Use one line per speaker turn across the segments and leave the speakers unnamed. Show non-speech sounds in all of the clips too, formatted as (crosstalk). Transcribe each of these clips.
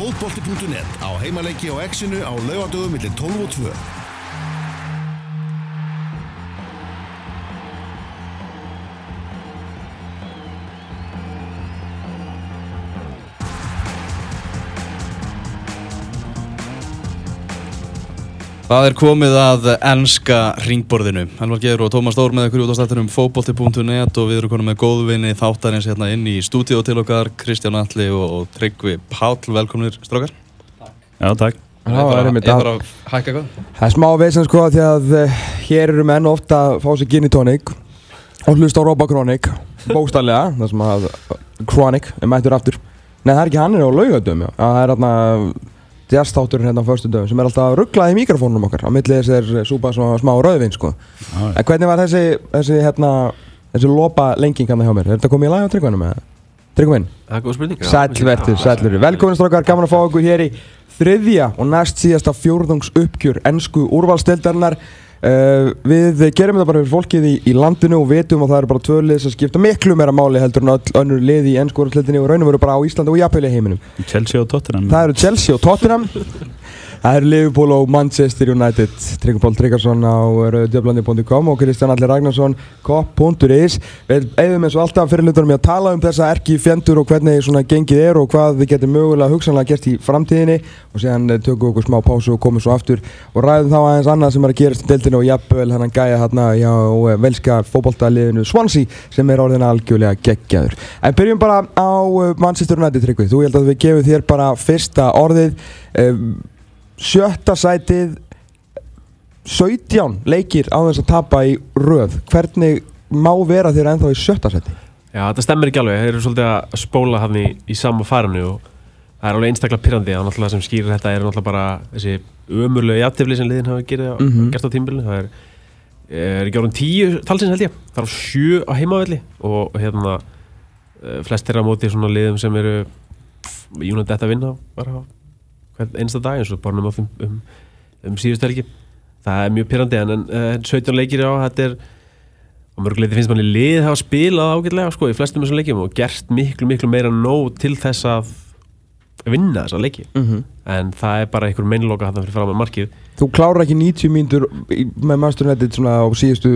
Fótbolti.net á heimaleiki á exinu á laugadögu millir 12 og 2.
Það er komið að ennska ringborðinu. Elvar Geir og Tómas Dór með ykkur út á stættunum fókbólti.net og við erum konum með góðvinni þáttarins hérna inn í stúdíu til okkar, Kristján Alli og, og Tryggvi Pál. Velkomnir strákar.
Já, takk.
Já, það er einmitt að-
hækka eitthvað.
Það er smá veisin sko því að uh, hér eru menn ofta að fá sér gin í tónik og hlusta á Robba Chronic bókstallega, það sem að Chronic er mættur aftur Nei það er ekki hann er á laugadum já, það er hérna jazzþátturinn hérna á förstu dögum sem er alltaf rugglað í mikrofónum okkar á milli þess er súpa svona smá rauðvin sko
Já,
En hvernig var þessi, þessi hérna þessi lopa lenging hann hjá mér, er þetta komið í lag á tryggvanum eða? Tryggvin?
Það er góð spurning
Sælvertur, sælvertur. Velkomin strákar, gaman að fá okkur hér í þriðja og næst síðasta fjórðungs uppgjör ennsku úrvalstildarinnar. Uh, við gerum þetta bara fyrir fólkið í, í landinu og vitum að það eru bara tvö lið sem skipta miklu meira máli heldur en öll önnur lið í ennsku úrvalstildinni og raunum veru bara á Íslandi og í heiminum.
Chelsea og Tottenham.
Það eru Chelsea og Tottenham Það eru Liverpool og Manchester United. Tryggvi Pál Tryggvarsson á rauðdjöflandi.com og Kristján Allir Ragnarsson kopp.is Við eigum eins og alltaf fyrir hlutunum í að tala um þessa erki fjendur og hvernig svona gengið er og hvað við getum mögulega hugsanlega gert í framtíðinni. Og síðan eh, tökum við okkur smá pásu og komum svo aftur og ræðum þá aðeins annað sem er að gerast í deildinu og jafnvel hennan gæja hérna hjá eh, velska fótboltaliðinu Swansea sem er orðin algjörlega geggjaður. En byrjum bara á eh, Manchester United Tryggvi, þú held að við gefum þér bara fyrsta orðið sjötta sætið 17 leikir á þess að tapa í röð. Hvernig má vera þér ennþá í sjötta sæti?
Já, þetta stemmir ekki alveg, þeir eru svolítið að spóla hann í, í sama farinu og það er alveg einstaklega pyrrandi og náttúrulega sem skýrir þetta er náttúrulega bara þessi ömurlegu jafntefli sem liðin hafa gerið, mm
Mhm.
gert á tímbilinu það er, er ekki orðin tíu talsins held ég, það er á sjö á heimavelli og hérna eh, flest er á móti svona liðum sem eru júnandi þetta vinna bara. hvern einsta dag eins og bara um, um, um síðustu helgi það er mjög pyrrandi en, en eh, 17 leikir á þetta er og mörguleiti finnst manni lið hafa spilað ágætlega sko í flestum þessum leikjum og gert miklu miklu meira nóg til þess að vinna þessa leiki
Mhm.
en það er bara einhver meinloka þetta fyrir fram með markið
þú klárar ekki 90 mínútur með Manchester United svona á síðustu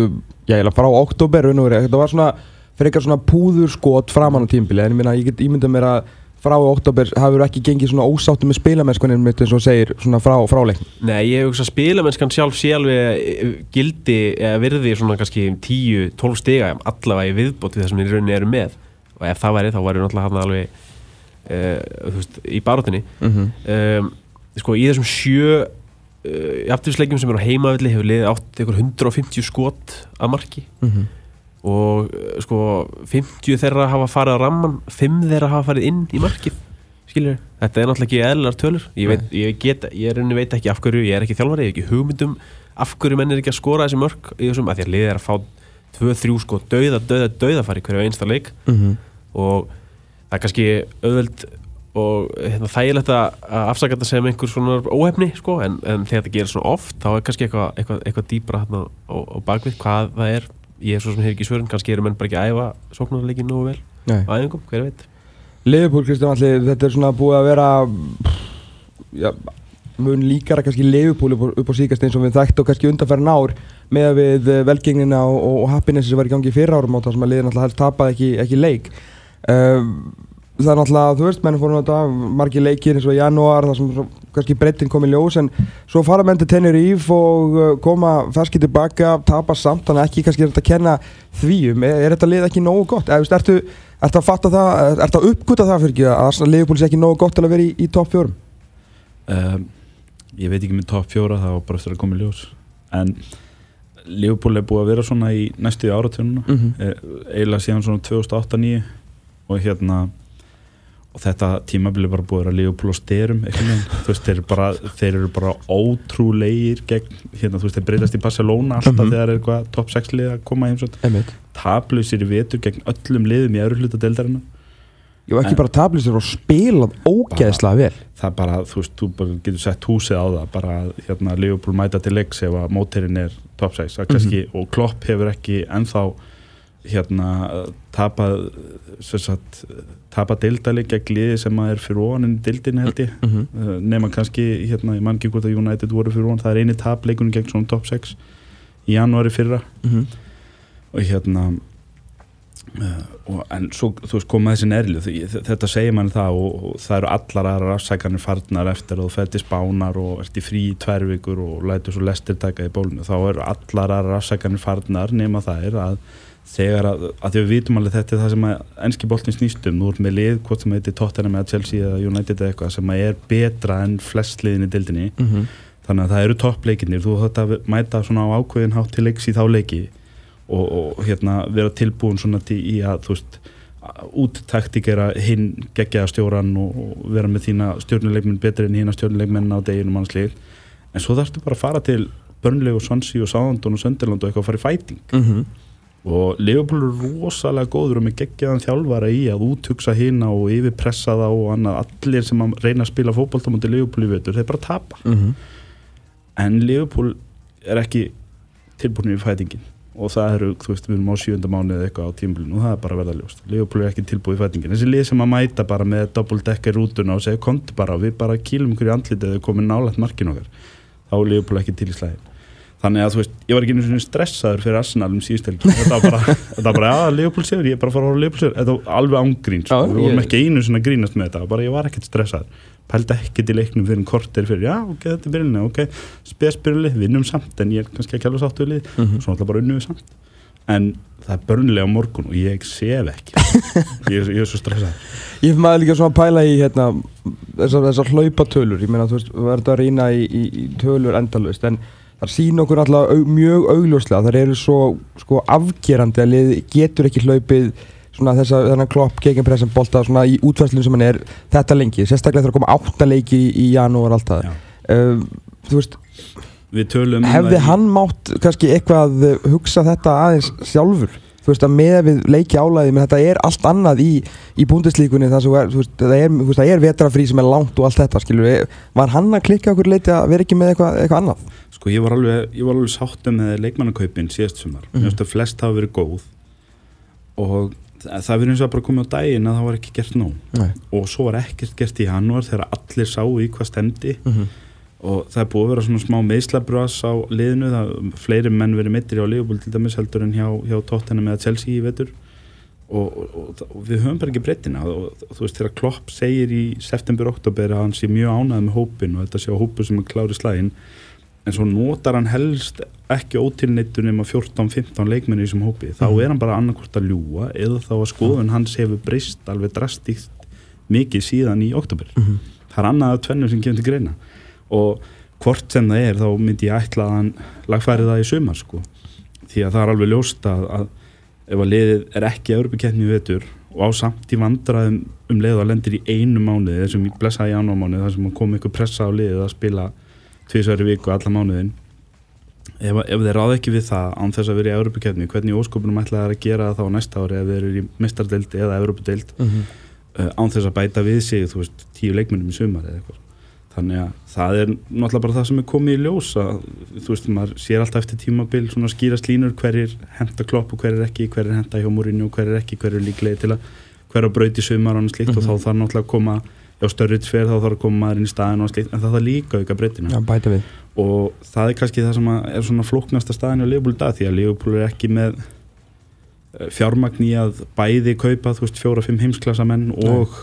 já, ég frá oktober raun og verið. þetta var svona frekar svona púður skot framan á tímbili en ég, meina, ég get ímyndað mér að frá oktober hafur ekki gengið svona ósáttu með spilamennskunin mitt eins og segir svona frá, fráleik
Nei, ég hugsa spilamennskan sjálf alveg eh, gildi eða virði svona kannski 10-12 stiga allavega í viðbót við það sem við í rauninni eru með og ef það væri þá væri náttúrulega hann alveg uh, þú veist, í baróttinni
mm -hmm.
um, sko í þessum sjö uh, jafntífisleikjum sem eru á heimavilli hefur liðið átt einhver 150 skot að marki
Mhm.
Og uh, sko 50 þeirra hafa farið á ramman 5 þeirra hafa farið inn í markið skilur, þetta er náttúrulega ekki eðlar tölur. Ég, veit, ég, get, ég er veit ekki af hverju ég er ekki þjálfari, ég hef ekki hugmyndum af hverju menn er ekki að skora þessi mörk í þessum, að því að liðið er að fá 2-3 sko dauða, dauða, dauða fari hverju einsta leik.
Mhm.
og það er kannski auðveld og hérna, þægilegt að afsaka þetta sem einhver svona óhefni sko, en, en þegar þetta gerir svona oft þá er kannski eitthvað eitthva, eitthva dýbra hérna á, á bakvið hvað það er ég er svo sem hef ekki svörun, kannski eru menn bara ekki að æfa sóknarleikin nú vel.
Nei.
á æfingum, hver veit.
Liverpool Kristján Alli, þetta er svona búið að vera já, mun líkara kannski Liverpool upp á, á síkast eins og við þekkt og kannski undanferðin ár með að við eh, velgengnina og, og, og happiness sem var í gangi í fyrra árum og það sem að liðin alltaf helst tapaði ekki, ekki leik. Um, það er náttúrulega, þú veist, menn fórum þetta margir leikir eins og í janúar þar sem kannski breytin kom í ljós en svo fara menn til Tenerife og uh, koma ferski tilbaka, tapa samt þannig ekki kannski er þetta að kenna því um er, er þetta lið ekki nógu gott? Eða, ertu, ertu að fatta það, ertu að uppgöta það fyrir ekki að Liverpool sé ekki nógu gott til að vera í, í topp fjórum?
Um, ég veit ekki með topp fjóra, það var bara eftir að koma ljós. En Liverpool er búið að vera svona í næstu áratjónuna.
Mm -hmm.
Eh, eiginlega síðan svona 2008-2009 og hérna og þetta tímabili bara búið að Liverpool á styrum veist, þeir eru bara, þeir eru bara ótrúlegir gegn, hérna, veist, þeir breytast í Barcelona alltaf
Mhm.
þegar er eitthvað topp 6 lið að koma tablusir í vetur gegn öllum liðum í öðru hluta deildarinnar.
Jú, ekki
En-
bara tablisir og spilað ógeðslega vel.
það bara, þú veist, þú bara getur sett húsið á það, bara hérna Liverpool mæta til leiks ef að móterinn er top 6 það er kannski, og Klopp hefur ekki ennþá hérna tapað tapað deildaleik gegn liði sem að er fyrir en deildin held ég.
Mm -hmm.
nema kannski, hérna, ég man ekki hvort að United voru fyrir ofan, það er eini tapleikunum gegn svona top 6 í janúari fyrra.
Mhm.
og hérna uh, og, en svo þú veist koma þessi nerlu þetta segir mann það og, og það eru allar aðra afsækanir farnar eftir að þú fætti spánar og ert í frí í tvær vikur og lætur svo lestir taka í bólinu. Þá eru allar aðra afsækanir farnar nema það er að þegar að, að því við vitum alveg þetta er það sem að enski boltin snýstum, þú ert með lið hvort sem heitir Tottenham eða Chelsea eða United eða eitthvað sem að er betra en flest liðin í dildinni
Mhm.
þannig að það eru toppleikinir þú þátt að mæta svona á ákveðin hátt til leiks í þá leiki og, og hérna vera tilbúin svona til í að þú veist úttaktikera hinn geggjaða stjóran og, og vera með þína stjórnuleikminn betri en hína stjórnuleikminn á deginum mannslið en svo þarfstu bara að fara til Burnley og Swansea og Southampton og Sunderland og eitthvað að fara í fæting
Mhm.
Og Liverpool er rosalega góður og með geggjaðan þjálfara í að úthugsa hina og yfirpressa það og annað. Allir sem reyna að spila fótboltamóti Liverpool í vetur, þeir bara tapa.
Mhm.
en Liverpool er ekki tilbúin í fætingin. Og það eru, þú veist, við erum á sjönda mánuð eða eitthvað á tímbilinu og það er bara verða ljóst. Liverpool er ekki tilbúin í fætingin, þessi lið sem að mæta bara með doppeldekker rútuna og segja komdu bara, við bara kýlum í andlitið eða komið nálægt markin okkar. Þá er Liverpool ekki til í slæðin þannig að þú veist, ég var ekki einu svona stressaður fyrir Arsenal um síðustelgi þetta var bara, (laughs) þetta var bara, já, séður, ég er bara að fara Liverpool séður, þetta var alveg ángrín sko. Við vorum ekki einu svona að grínast með þetta bara ég var ekkert stressaður, pældi ekkert í leiknum fyrir en kortir fyrir, já, ok, þetta er byrjunni ok, spesbyrjunni, vinnum samt en ég er kannski ekki alveg sáttu við lið,
Mhm.
svo náttúrulega bara unnum við samt. En það er börnlega morgun og ég sef ekki. (laughs) Ég, ég er svo stressaður.
Ég fyrir maður líka svona að pæla í hérna, þessar, þessar hlaupatölur, ég meina þú veist, við verðum að rýna í, í, í tölur endalaust, en það sín okkur alltaf mjög augljóslega, þar eru svo sko afgerandi að lið getur ekki hlaupið svona þessa, þennan klopp gegenpressan bolta svona í útfæslunum sem hann er þetta lengi, sérstaklega þegar að koma átta leiki í, janúar allt það.
Já.
Uh, þú veist,
um
hefði
það
hann mátt kannski eitthvað hugsa þetta aðeins sjálfur þú veist að með við leiki álæði menn þetta er allt annað í, í búndislíkunni það sem þú veist, það er, veist, það er vetrafrí sem er langt og allt þetta skilur við, var hann að klikka okkur leiti að vera ekki með eitthvað, eitthvað annað
Sko ég var alveg, ég var alveg sáttum með leikmannakaupin síðast sumar.
Mhm.
Mér finnst að flest hafa verið góð og það, verið eins og bara komið á daginn að það var ekki gert nóg.
Nei.
Og svo var ekkert gert í janúar þegar allir sáu í hvað stemdi
mm -hmm.
Og það er búið að vera svona smá meðslabrás á liðinu, það fleiri menn verið mittir á Liverpool til dæmis heldur en hjá, hjá Tottenham eða Chelsea í vetur. Og, og, og, við höfum bara ekki breytina. Og, og þú veist þegar Klopp segir í september-oktober að hann sé mjög ánægð með hópin og þetta sé á hópu sem er klári slægin en svo notar hann helst ekki ótilneittur nema 14-15 leikmenni í þessum hópi, þá
Mhm.
er hann bara annarkvort að ljúa eða þá að skoðun hans hefur breyst alveg drastíkt mikið síðan í oktober
Mhm.
það er annað af tvennu sem kemur til greina og hvort sem það er þá myndi ég ætla að hann lagfæri það í sumar sko. því að það er alveg ljóst að, að ef að liðið er ekki Európa-keppni í vetur og á samt í vandræðum um leið og lendir í einu mánuði þessum í blessaði janúarmánuði þar sem kom ykkur pressa á liðið að spila tvisværi viku alla mánuðin ef, ef þeir ráð ekki við það án þess að vera í Európa-keppni hvernig óskopunum ætla það að gera það þá næsta ári ef þeir eru í mistardeild eða Európa-deild uh, án þess að bæta við sig þú veist, tíu leikmennum í sumar eða eitthvað þannig að það er náttúrulega bara það sem er komið í ljós að þú veist, maður sér alltaf eftir tímabil svona skýrast línur hverjir henda klopp og hverjir ekki, hverjir henda hjá múrinu og hverjir ekki, hverjir líklegi til að hverja braut í sumar og annað slíkt og þá þarf náttúrulega að koma já störri tver þá þarf að koma maður inn í staðin og slíkt en það þarf líka auka breytina
við.
Og það er kannski það sem að er svona flóknasta staðin á Liverpool í dag því að Liverpool er ekki með eh, fjármagn í að bæði kaupa þú veist fjóra-fimm heimsklassa menn og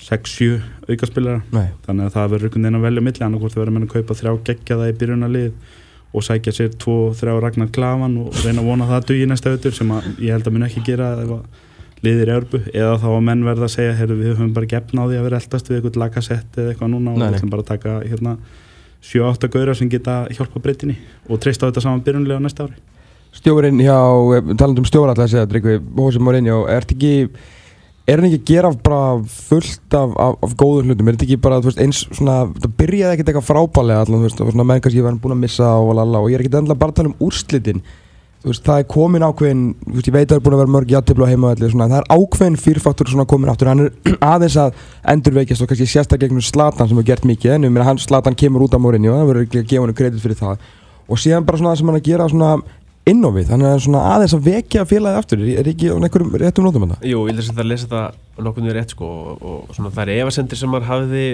6-7 aukaspilara
Nei.
þannig að það verður einhvern veginn að velja á milli annarkvort verður menn að kaupa þrjá geggjaða í byrjunarlið og sækja sér tvo, þrjá Ragnar Klavan og reyna að vona það að dugi næsta ötur sem að ég held að mun ekki gera ef að liðir í örbu eða þá að menn verða að segja heyrðu við höfum bara gefna á því að vera eldast við eitthvað lagasett eða eitthvað núna og við ætlum bara að taka hérna 7-8 gauðra sem geta hjálpa breytinni og treysta á þetta saman byrjunlega næsta ári.
Stjórinn hjá, talandum stjóra alltaf að segja Tryggvi, Hósi Mourinho, ert ekki er hann ekki að gera bara fullt af, af, af góðum hlutum, er þetta ekki bara veist, eins svona, það byrjaði ekkert eitthvað frábælega allan, þú veist, og svona menn kannski var hann búin að missa og og ég er ekki endla bara að tala um úrslitin. Þú veist, það er komin ákveðin þú veist, ég veit að það er búin að vera mörg játtiflu á en það er ákveðin fyrrfaktur svona komin áttur hann er (clears throat) aðeins að endurveikjast og kannski sérstaklega gegnum Slatan sem hefur gert mikið en meina hann Slatan kemur út á Mourinho, það verður ekki að gefa hann kredit fyrir það. Og síðan bara svona það sem hann að gera svona inn á við þannig að svona aðeins að vekja félagið aftur er er ekki á einhverjum réttum nótum þetta?
Jú, ég vil að lesa nokkuð niður rétt sko og, svona það er efasendir sem maður hafði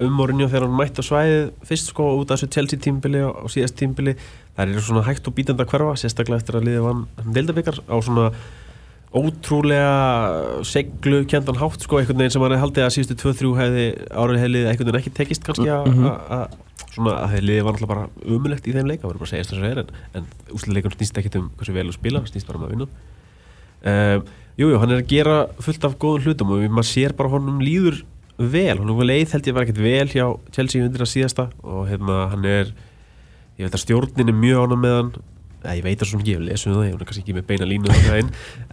um Mourinho þegar hann mætti á svæðið fyrst sko út af þessu Chelsea tímbili og, síðast tímbili það eru svona hægt og bítandi að hverfa sérstaklega eftir að liðið vann deildabikar á svona ótrúlega seglu kjendan hátt sko einhvern veginn sem hann haldið að síðustu 2-3 hefði árið hefði einhvern veginn ekki tekist kannski að
Mhm.
að- svona að þeir liðið var náttúrulega bara umulegt í þeim leik, það verður bara að segja þess að það er en, en úsleikun snýst ekkit um hversu vel þú spila snýst bara um að vinna. Um, Jújú, hann er að gera fullt af góðum hlutum og maður sér bara honum líður vel, honum var leið held ég var ekkert vel hjá Chelsea undir að síðasta og hérna hann er að Eða, ég veit það svona ekki, ég lesum það, ég er kannski ekki með beina línu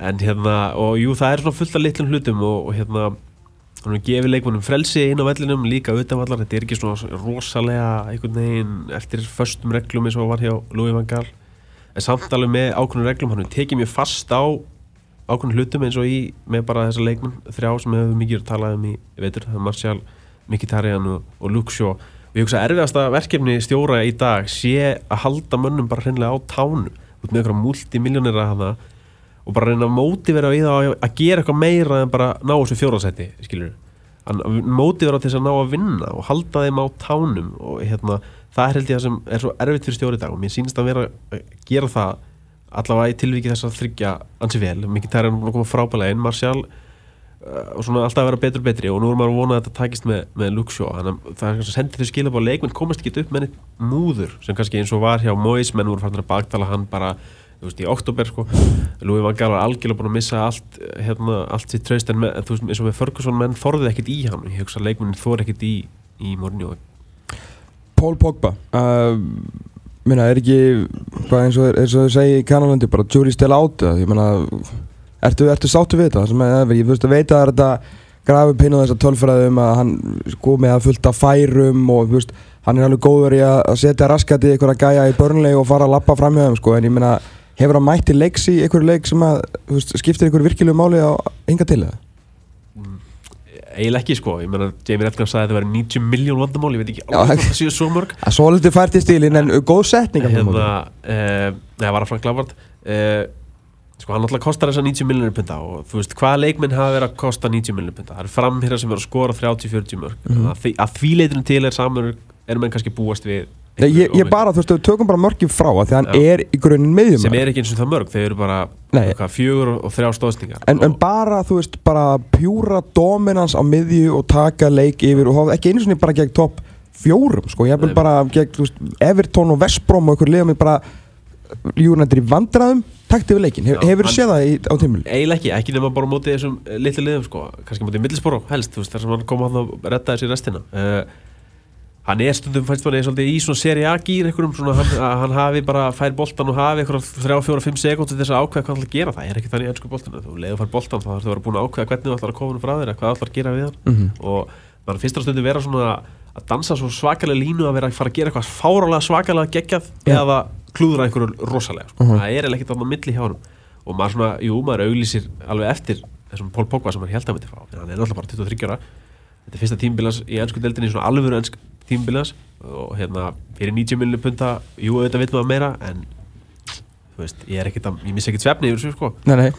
en hérna og jú, það er svona fullt af litlum hlutum og, og hérna hann gefið leikmannum frelsi inn á vellinum líka utanvallar, þetta er ekki svona rosalega einhvern veginn eftir föstum reglum eins og var hjá Louis van Gaal. En samt alveg með ákveðnum reglum hann tekið mjög fast á ákveðnum hlutum eins og í með bara þessa leikmann þrjá sem hefur mikið talað um í veitur, það Martial, Mkhitaryan og, og Luke Shaw og ég hugsa að erfiðasta verkefni stjóra í dag sé að halda mönnum bara hreinlega á tánu út með eitthvað multimiljónir að hana og bara reyna að mótivera í það að gera eitthvað meira en bara ná þessu fjórðarsæti skilur að mótivera til þess að ná að vinna og halda þeim á tánum og hérna, það er held ég það sem er svo erfitt fyrir stjóri í dag og mér sýnist að vera að gera það allavega í tilvíki þess að þryggja ansi vel, mikið tæri hann búin að koma frábælega inn. Martial uh, og svona alltaf að vera betur og betri og nú er maður að vona að þetta takist með, með Luxjó þannig að það er kannski að sendi þau skilja á leikmenn komast ekki upp með neitt múður sem kannski eins og var hjá Mois menn voru fann að baktala hann bara þú veist, í oktober sko. Louis van Gaal var algjörlega búin að missa allt hérna, allt sitt traust en með, þú veist, eins og með Ferguson menn þorðið ekkert í hann. Ég hugsa að leikmennin þor ekkert í, í Mourinho.
Paul Pogba uh, minna, er ekki eins og, þau segi í kanalandi bara jury still out ég meina ertu, ertu sáttu við þetta? Er, ég veist að veita að þetta grafi pinn á þessa tölfræði um að hann sko með að fullta færum og veist, hann er alveg góður í að setja raskati ykkur að gæja í börnlegi og fara að lappa fram hjá þeim sko en ég meina hefur hann mætti leiks í ykkur leik sem að veist, skiptir ykkur virkilegu máli á hinga til eða?
eiginlega ekki sko, ég meina Jamie Redknapp sagði að þetta væri 90 miljón vandamál, ég veit ekki alveg hvað það séu svo mörg.
Það svolítið fært í stílinn en góð setning það
hérna, uh, neða, var að Frank Lavard uh, sko, hann alltaf kostar þessa 90 miljonir punta og þú veist, hvaða leikminn hafa verið að kosta 90 miljonir punta, það eru framherjar sem verið að skora 30-40 mörg, mm
Mhm.
að, því, að því leitinu til er samur, erum menn kannski búast við
Nei, ég, ég bara, þú veist, við tökum bara mörgjum frá að því að hann
Já.
er í grunninn miðjum
sem er ekki eins og það mörg, þeir eru bara hvað, fjögur og, og þrjá stóðsningar
en, en bara, þú veist, bara pjúra dominans á miðju og taka leik yfir og hafa ekki einu sinni bara gegn topp fjórum, sko, ég hef bara gegn, þú veist, Everton og Vestbrom og ykkur liðum ég bara júrnættir í vandræðum takt yfir leikin, Hef, hefur
hann-
séð það í, á tímul
eiginlega ekki, ekki nema bara á móti þessum uh, litlu liðum sko, kannski á móti Middlesborough helst, þú veist, þar sem hann kom og reddaði sér restina. Uh, hann er stundum fannst manni svolítið í svona seri A-gýr hann, að hann hafi bara fær boltan og hafi einhverjum 3-4-5 sekúndur til þess að ákveða hvað hann ætlar að gera, það er ekki þannig ennsku boltinu þú leiður fær boltan, þá þarf þú að vera búin að ákveða hvernig þú ætlar að koma frá þér, hvað þú ætlar að gera við hann.
Mhm.
og mann finnst það stundum vera svona að dansa svo svakalega línu að vera að fara að gera eitthvað fárálega svakalega geggjað eða klúðra einhverju rosalega sko.
Mhm.
það er ekkert annað milli hjá hann og maður svona, jú, maður auglýsir alveg eftir þessum Pól Pogba sem hann held að myndi fá. En hann er náttúrulega bara 23 ára. Þetta er fyrsta tímbilans í ennsku deildinni svona alvöru ennsk tímbilans og hérna fyrir 90 miljonir punta, jú, auðvitað veit maður meira en þú veist, ég er ekkert að, ég missi ekkert svefni yfir þessu sko.
Nei, nei,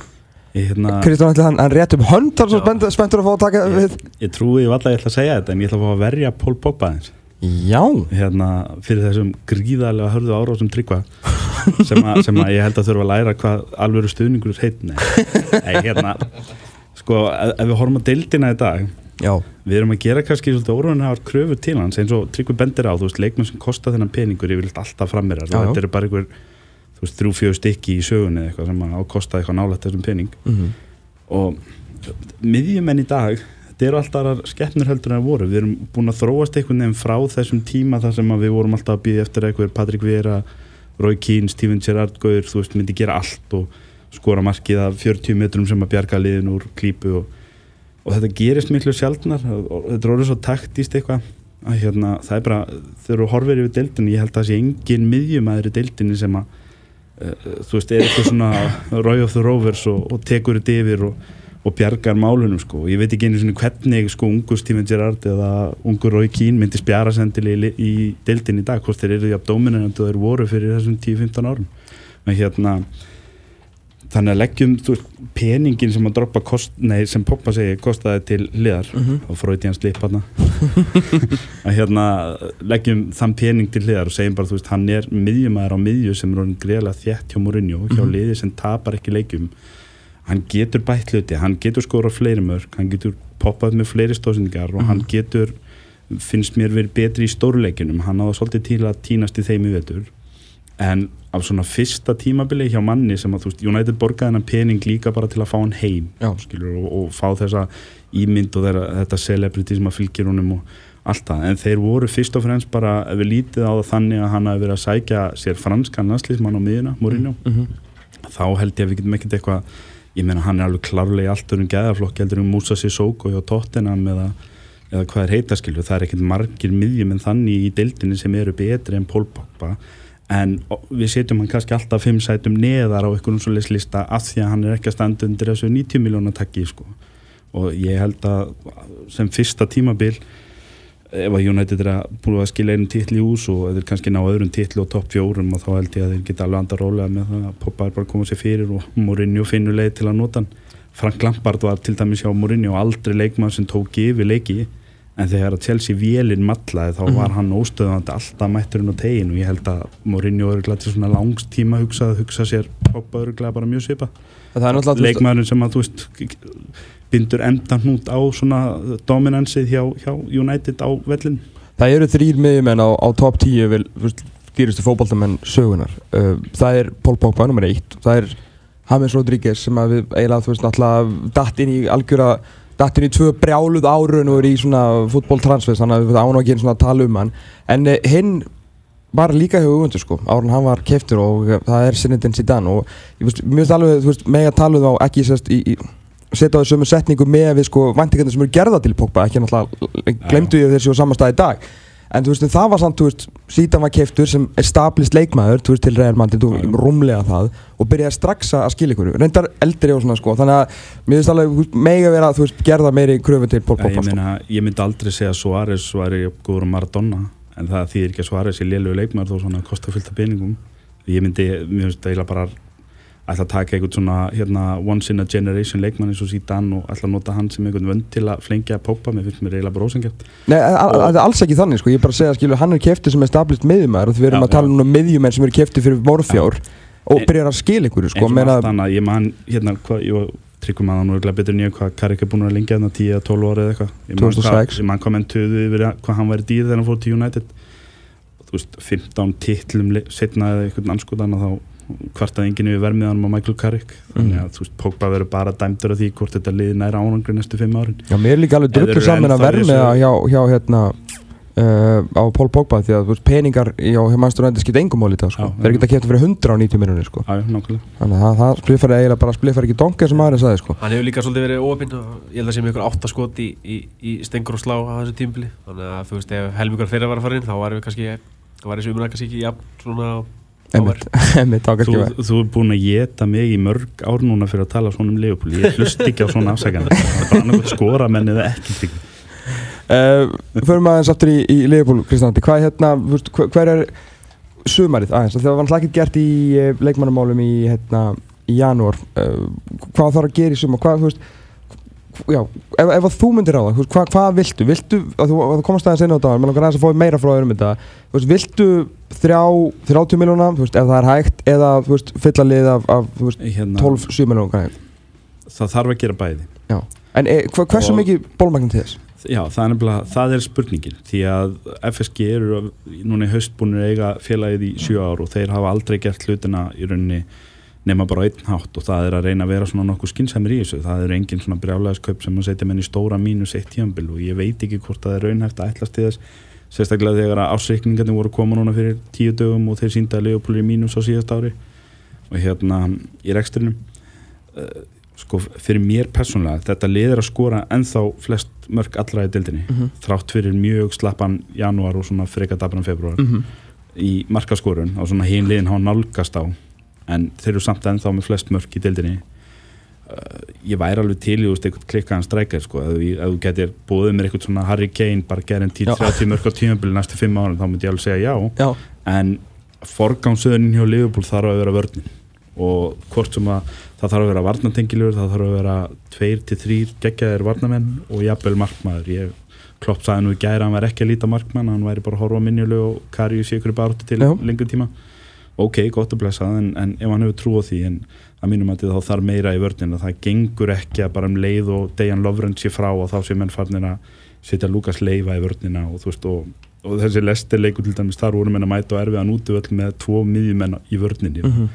Ég, hérna,
Kristján ætli hann, hann rétt upp hönd
Já.
spenntur, að fá að taka við.
ég trúi ég að ég ætla að segja þetta en ég ætla að fá að verja Pól Pogba aðeins
Já,
hérna, fyrir þessum gríðarlega hörðu árásum tryggva sem, a, sem að ég held að þurfa að læra hvað alvöru stuðningur heit Nei, Nei hérna sko, ef, við horfum á deildina í dag
já,
við erum að gera kannski svolítið óraunhafar kröfur til hans eins og tryggvi bendir á, þú veist, leikmenn sem kosta þennan peningur yfirleitt alltaf frammeira þetta eru bara einhver, þú veist, þrjú, fjögur stykki í sögunni eitthvað sem að ákosta eitthvað nálægt þessum pening.
Mhm.
Og miðjumenn í dag þetta eru alltaf skeppnur heldur en það voru. Við erum búin að þróast einhvern veginn frá þessum tíma þar sem við vorum alltaf að býða eftir eitthvað Patrik Vera, Roy Keane, Steven Gerrard Gauður, þú veist, myndi gera allt og skora markið af 40 metrum sem að bjarga liðin úr klípu og, og þetta gerist miklu sjaldnar. Og, þetta er orðið svo taktíst eitthvað að hérna, það er bara, þegar þú horfir yfir deildinni, ég held að það sé engin miðjumæður í deildinni sem að uh, þú veist, er eitthvað svona Roy of the Rovers og, og tekur þetta yfir og, og bjargar málunum sko. ég veit ekki einu svona hvernig sko ungur Steven Gerrard eða ungur Roy Keane myndi spjara sendili í, í deildin í dag hvort þeir eru því að dominant og þeir voru fyrir þessum 10-15 árum að hérna þannig að leggjum veist, peningin sem að droppa kost, nei, sem Poppa segi kostaði til hliðar
Mhm.
og fröyti hann slip hann (laughs) að hérna leggjum þann pening til hliðar og segjum bara þú veist hann er miðjumæður á miðju sem er orðin greiðlega þétt hjá Mourinho hjá
Mhm.
liði sem tapar ekki leikjum hann getur bætt hluti, hann getur skora fleiri mörg, hann getur poppað með fleiri stóðsendingar og
Mhm.
hann getur finnst mér verið betri í stórleikinum hann náða svolítið til að týnast í þeim í vetur. En af svona fyrsta tímabili hjá manni sem að þú veist United borgaði hennan pening líka bara til að fá hann heim skilur, og, og fá þessa ímynd og þeirra, þetta celebrity sem að fylgir honum og allt það, en þeir voru fyrst og fremst bara, við lítið á það þannig að hann hafi verið að sækja sér franskan landslýsmann á miðuna, Mourinho
Mhm.
þá held ég að við getum ekkert eitthvað ég meina hann er alveg klárlega í allt örum geðaflokk heldur um Musa Sissoko hjá Tottenham eða, eða hvað er heita skilju það er ekkert margir miðjum en þannig í deildinni sem eru betri en Pól Pogba. En við setjum hann kannski alltaf fimm sætum neðar á einhvern svo lista af því að hann er ekki að standa undir þessu 90 miljóna takki sko. og ég held að sem fyrsta tímabil ef að United er að búið að skilja einu titli í ús og þeir kannski ná öðrum titli og topp fjórum og þá held ég að þeir geta alveg andar rólega með það. Að Poppa er bara að koma sér fyrir og Mourinho finnur leið til að nota hann. Frank Lampard var til dæmis hjá Mourinho aldrei leikmann sem tók yfir leiki en þegar að Chelsea vélinn matlaði þá var hann óstöðandi alltaf mætturinn á tegin og ég held að Mourinho er glætt til svona langs tíma hugsað að hugsa sér Poppa öruglega bara mjög svipa leikmaðurinn sem að þú veist bindur endan hnút á svona dominansið hjá, hjá United á vellin
Það eru þrýr miðjumenn á, á top 10 vel, þú veist, dýrustu fótboltamenn sögunar uh, Það er Pól Pogba nummer 1 Það er James Rodríguez sem að við eiginlega þú veist náttúrulega datt inn í algjöra datt inn í tvö brjáluð árun og er í svona fútboltransfers þannig að við ánum ekki einu svona tala um hann. En uh, hinn var líka hjá auðvöndu sko árun hann var keftur og uh, það er Zinedine Zidane og ég veist, finnst alveg þú veist tala um þá ekki sérst í, í setja á sömu setningu með við sko vantingarnir sem eru gerða til Pogba ekki náttúrulega glemdu ég þessi á samastað í dag. En þú veist það var samt þú veist síðan var keiftur sem established leikmaður þú veist til Real Madrid
Já, já.
rúmlega það og byrjaði strax að skilja ykkur. Reyndar eldri og svona sko þannig að mér finnst alveg þú veist, mega vera að þú veist gerða meiri kröfu til Pogba
ég, meina, ég myndi aldrei segja Suárez væri góður Maradona en það þýðir ekki að Suárez er lélögu leikmaður þó svona kosta fullt af peningum. Ég myndi, mér finnst ætla að taka eitthvað svona hérna, once in a generation leikmann eins og Zidane og ætla að nota hann sem einhvern vönd til að flengja Poppa, mér finnst mér eiginlega bara ósengjart
Nei, það er alls ekki þannig sko, ég er bara að segja skilur, hann er keftið sem established miðjumæður og því við erum
Já,
að tala
já.
um miðjumenn sem eru keftið fyrir morfjár og
En-
byrjar að skilja ykkur sko,
og
meina,
allt annað, ég man hérna, hvað, tryggum að hann og betur en ég hvað Karik er búin að lengja hérna 10 eða 12 ára eða eitthvað. Ég man
2006.
hvað- menn töðu yfir að- hvað hann væri dýr þegar hann fór til United. Þú veist, 15 titlum setna eða eitthvað anskotan þá kvartaði enginn yfir vermiðanum á Michael Carrick þannig
Mm.
að þú veist, Pogba verður bara dæmdur af því hvort þetta liði næra ánangri næstu fimm árin
Já, mér er líka alveg drullu saman að
þessu-
hjá, hjá hérna uh, á Pól Pogba því að veist, peningar hjá Manchester United skipta engum mál í dag sko. Þeir geta kefta fyrir 190 miljonir sko. Þannig að það, spliffar eiginlega bara spliffar ekki donka sem aðeins sagði sko.
Hann hefur líka svolítið verið óöpinn og ég held að sé með ykkur áttaskot í, í, í stengur og slá á þessu tímbili þannig að þú veist ef helmingar (laughs)
Þú, þú er búin að geta mig í mörg ár núna fyrir að tala svona um Leopold. Ég hlust ekki á svona afsækjandi það er bara annað skora menn eða ekki tryggvi
uh, Förum aðeins aftur í, í Liverpool, Kristjánandi Hvað er hérna, hver, hver er sumarið aðeins? Það var náttúrulega ekkert gert í uh, leikmannamálum í, hérna, í janúar. Uh, Hvað þarf að gera í sumar? Hvað, þú veist Já, ef, ef þú myndir á það, hvað, hvað viltu? Viltu, að þú, að þú komast aðeins inn á þetta menn langar aðeins að fá meira frá þér um þetta. Þú veist, viltu þrjá, 30 miljóna, þú veist, ef það er hægt eða, þú veist, fylla lið af, af þú veist,
hérna,
12-7 miljóna kannski
það þarf að gera bæði.
En e, hva, hversu
Og-
mikið bólmagn til þess?
Já, það er nefnilega, það er spurningin. Því að FSG eru núna í haust búin að eiga félagið í sjö ár og þeir hafa aldrei gert hlutina í rauninni nema bara einn hátt og það er að reyna að vera svona nokkuð skynsæmur í þessu. Það eru engin svona brjálæðiskaup sem að setja menn í stóra mínus eitt tíambil og ég veit ekki hvort það er raunhæft að ætlast til þess. Sérstaklega þegar að ásreikningarnir voru koma núna fyrir tíu dögum og þeir sínda að Leopold er í mínus á síðast ári og hérna í rekstrinum. Uh, sko fyrir mér persónlega þetta liður að skora ennþá flest mörg allra í dildinni
Mhm.
þrátt fyrir mjög slappan janúar og svona freka dabran februar
-hmm.
í markaskorun og svona hinn liðin hafa nálgast á en þeir eru samt ennþá með flest mörg í dildinni uh, ég væri alveg til í eitthvað klikkaðan strækjar sko, ef, þú- getur búið mér eitthvað svona Harry Kane bara gerin
Já.
10-30 mörg á tímabili næstu 5 árum þá myndi ég alveg segja já.
Já,
en forgámsöðunin hjá Liverpool þarf að vera vörnin. Og hvort sem að það þarf að vera varnatengilur, það þarf að vera tveir til þrýr geggjaðir varnamenn og jafnvel markmaður. Ég klopp sagði nú í gæra að hann væri ekki að líta markmann hann væri bara að horfa minnilu og Karius í ykkur baráttu til
Já.
lengur tíma ok, gott að blessa það en, en ef hann hefur trú á því en að mínum að þá þarf meira í vörnina það gengur ekki að bara um leið og Dejan Lovren sé frá og þá sé menn farnir að setja Lukas Leiva í vörnina og veist og, og þessi lestirleikur til dæmis þar voru menn að mæta og erfiðan útvöld með tvo miðjumenn í vörninni.
Mhm.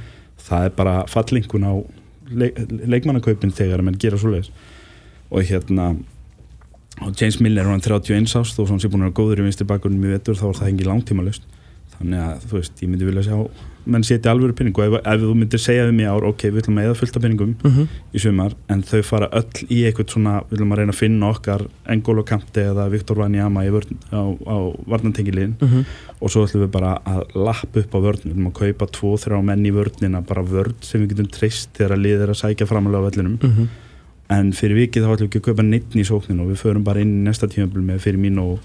það er bara fallingun á leik, leikmannakaupin þegar að menn gera svoleiðis. Og hérna og James Miller var hann 31 ást og svo hann sé búin að vera góður í vinstri bakgrunum í vetur þá var það ekki langtíma löst þannig að þú veist, ég myndi vilja sjá menn setja alvöru penning og ef, ef þú myndir segja við mér ár, ok, við ætlum að eða fullt af penningum
Mhm.
í sumar, en þau fara öll í eitthvað svona, við ætlum að reyna að finna okkar Engolo Kante eða Viktor Vanjama á, á varnantengiliðin
Mhm.
og svo ætlum við bara að lappa upp á vörn, við ætlum að kaupa tvo, þrjá menn í vörnina, bara vörn sem við getum treyst þegar að lið er að sækja framalega á vellinum.
Mhm.
en fyrir vikið þá ætlum við ekki að kaupa neitt í sókninu og við förum bara inn í næsta og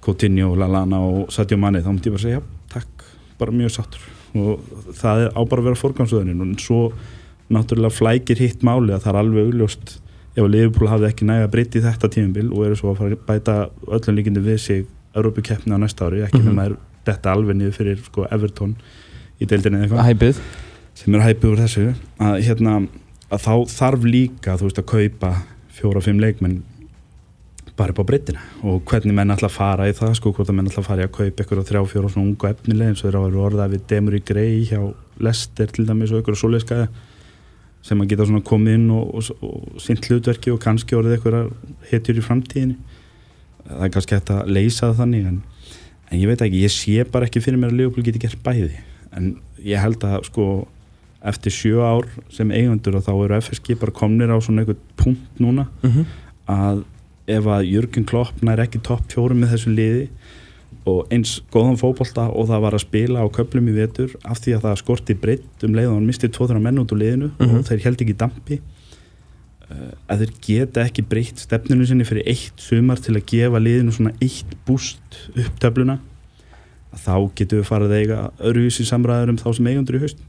Coutinho, Lallana og Sadio Mane, þá myndi ég bara segja, já, takk. Bara mjög sattur og það er á bara að vera forgangsöðunin og svo náttúrulega flækir hitt máli að það er alveg augljóst ef að Liverpool hafði ekki næga breytt í þetta tímabil og eru svo að fara að bæta öllum líkindi við sig Európukeppni á næsta ári, ekki
Mhm.
nema er þetta alveg niður fyrir sko, Everton í deildinni eða eitthvað.
Hæpið
sem er hæpið úr þessu. Að, hérna, að þá þarf líka þú veist að kaupa fjóra-fimm leikmenn bara upp á breytina og hvernig menn að fara í það sko, hvort að menn að fara í að kaupa ykkur og þrjá, fjóra svona ungu efnileg eins og þeir eru orðað við Demur í Grey hjá Lester til dæmis og ykkur og svoleiðskaði sem að geta svona komið inn og, og, og sint hlutverki og kannski orðið ykkur hetjur í framtíðinni. Það er kannski hægt að leysa það þannig en, en ég veit ekki, ég sé bara ekki fyrir mér að Leopold geti gert bæði. En ég held að sko eftir sjö ár sem eigundur og þá eru FSG bara komnir á svona einhvern punkt núna
Mhm.
að ef að Jörgen Klopp nær ekki topp fjórum með þessu liði og eins góðan fótbolta og það var að spila á köplum í vetur af því að það skorti breytt um leið og hann misti tvo-þrjá menn út úr liðinu
Mhm.
og þeir held ekki dampi uh, að þeir geta ekki breytt stefninu sinni fyrir eitt sumar til að gefa liðinu svona eitt búst upp töfluna að þá getum við farið að eiga öruvísi samræður um þá sem eigundur í haust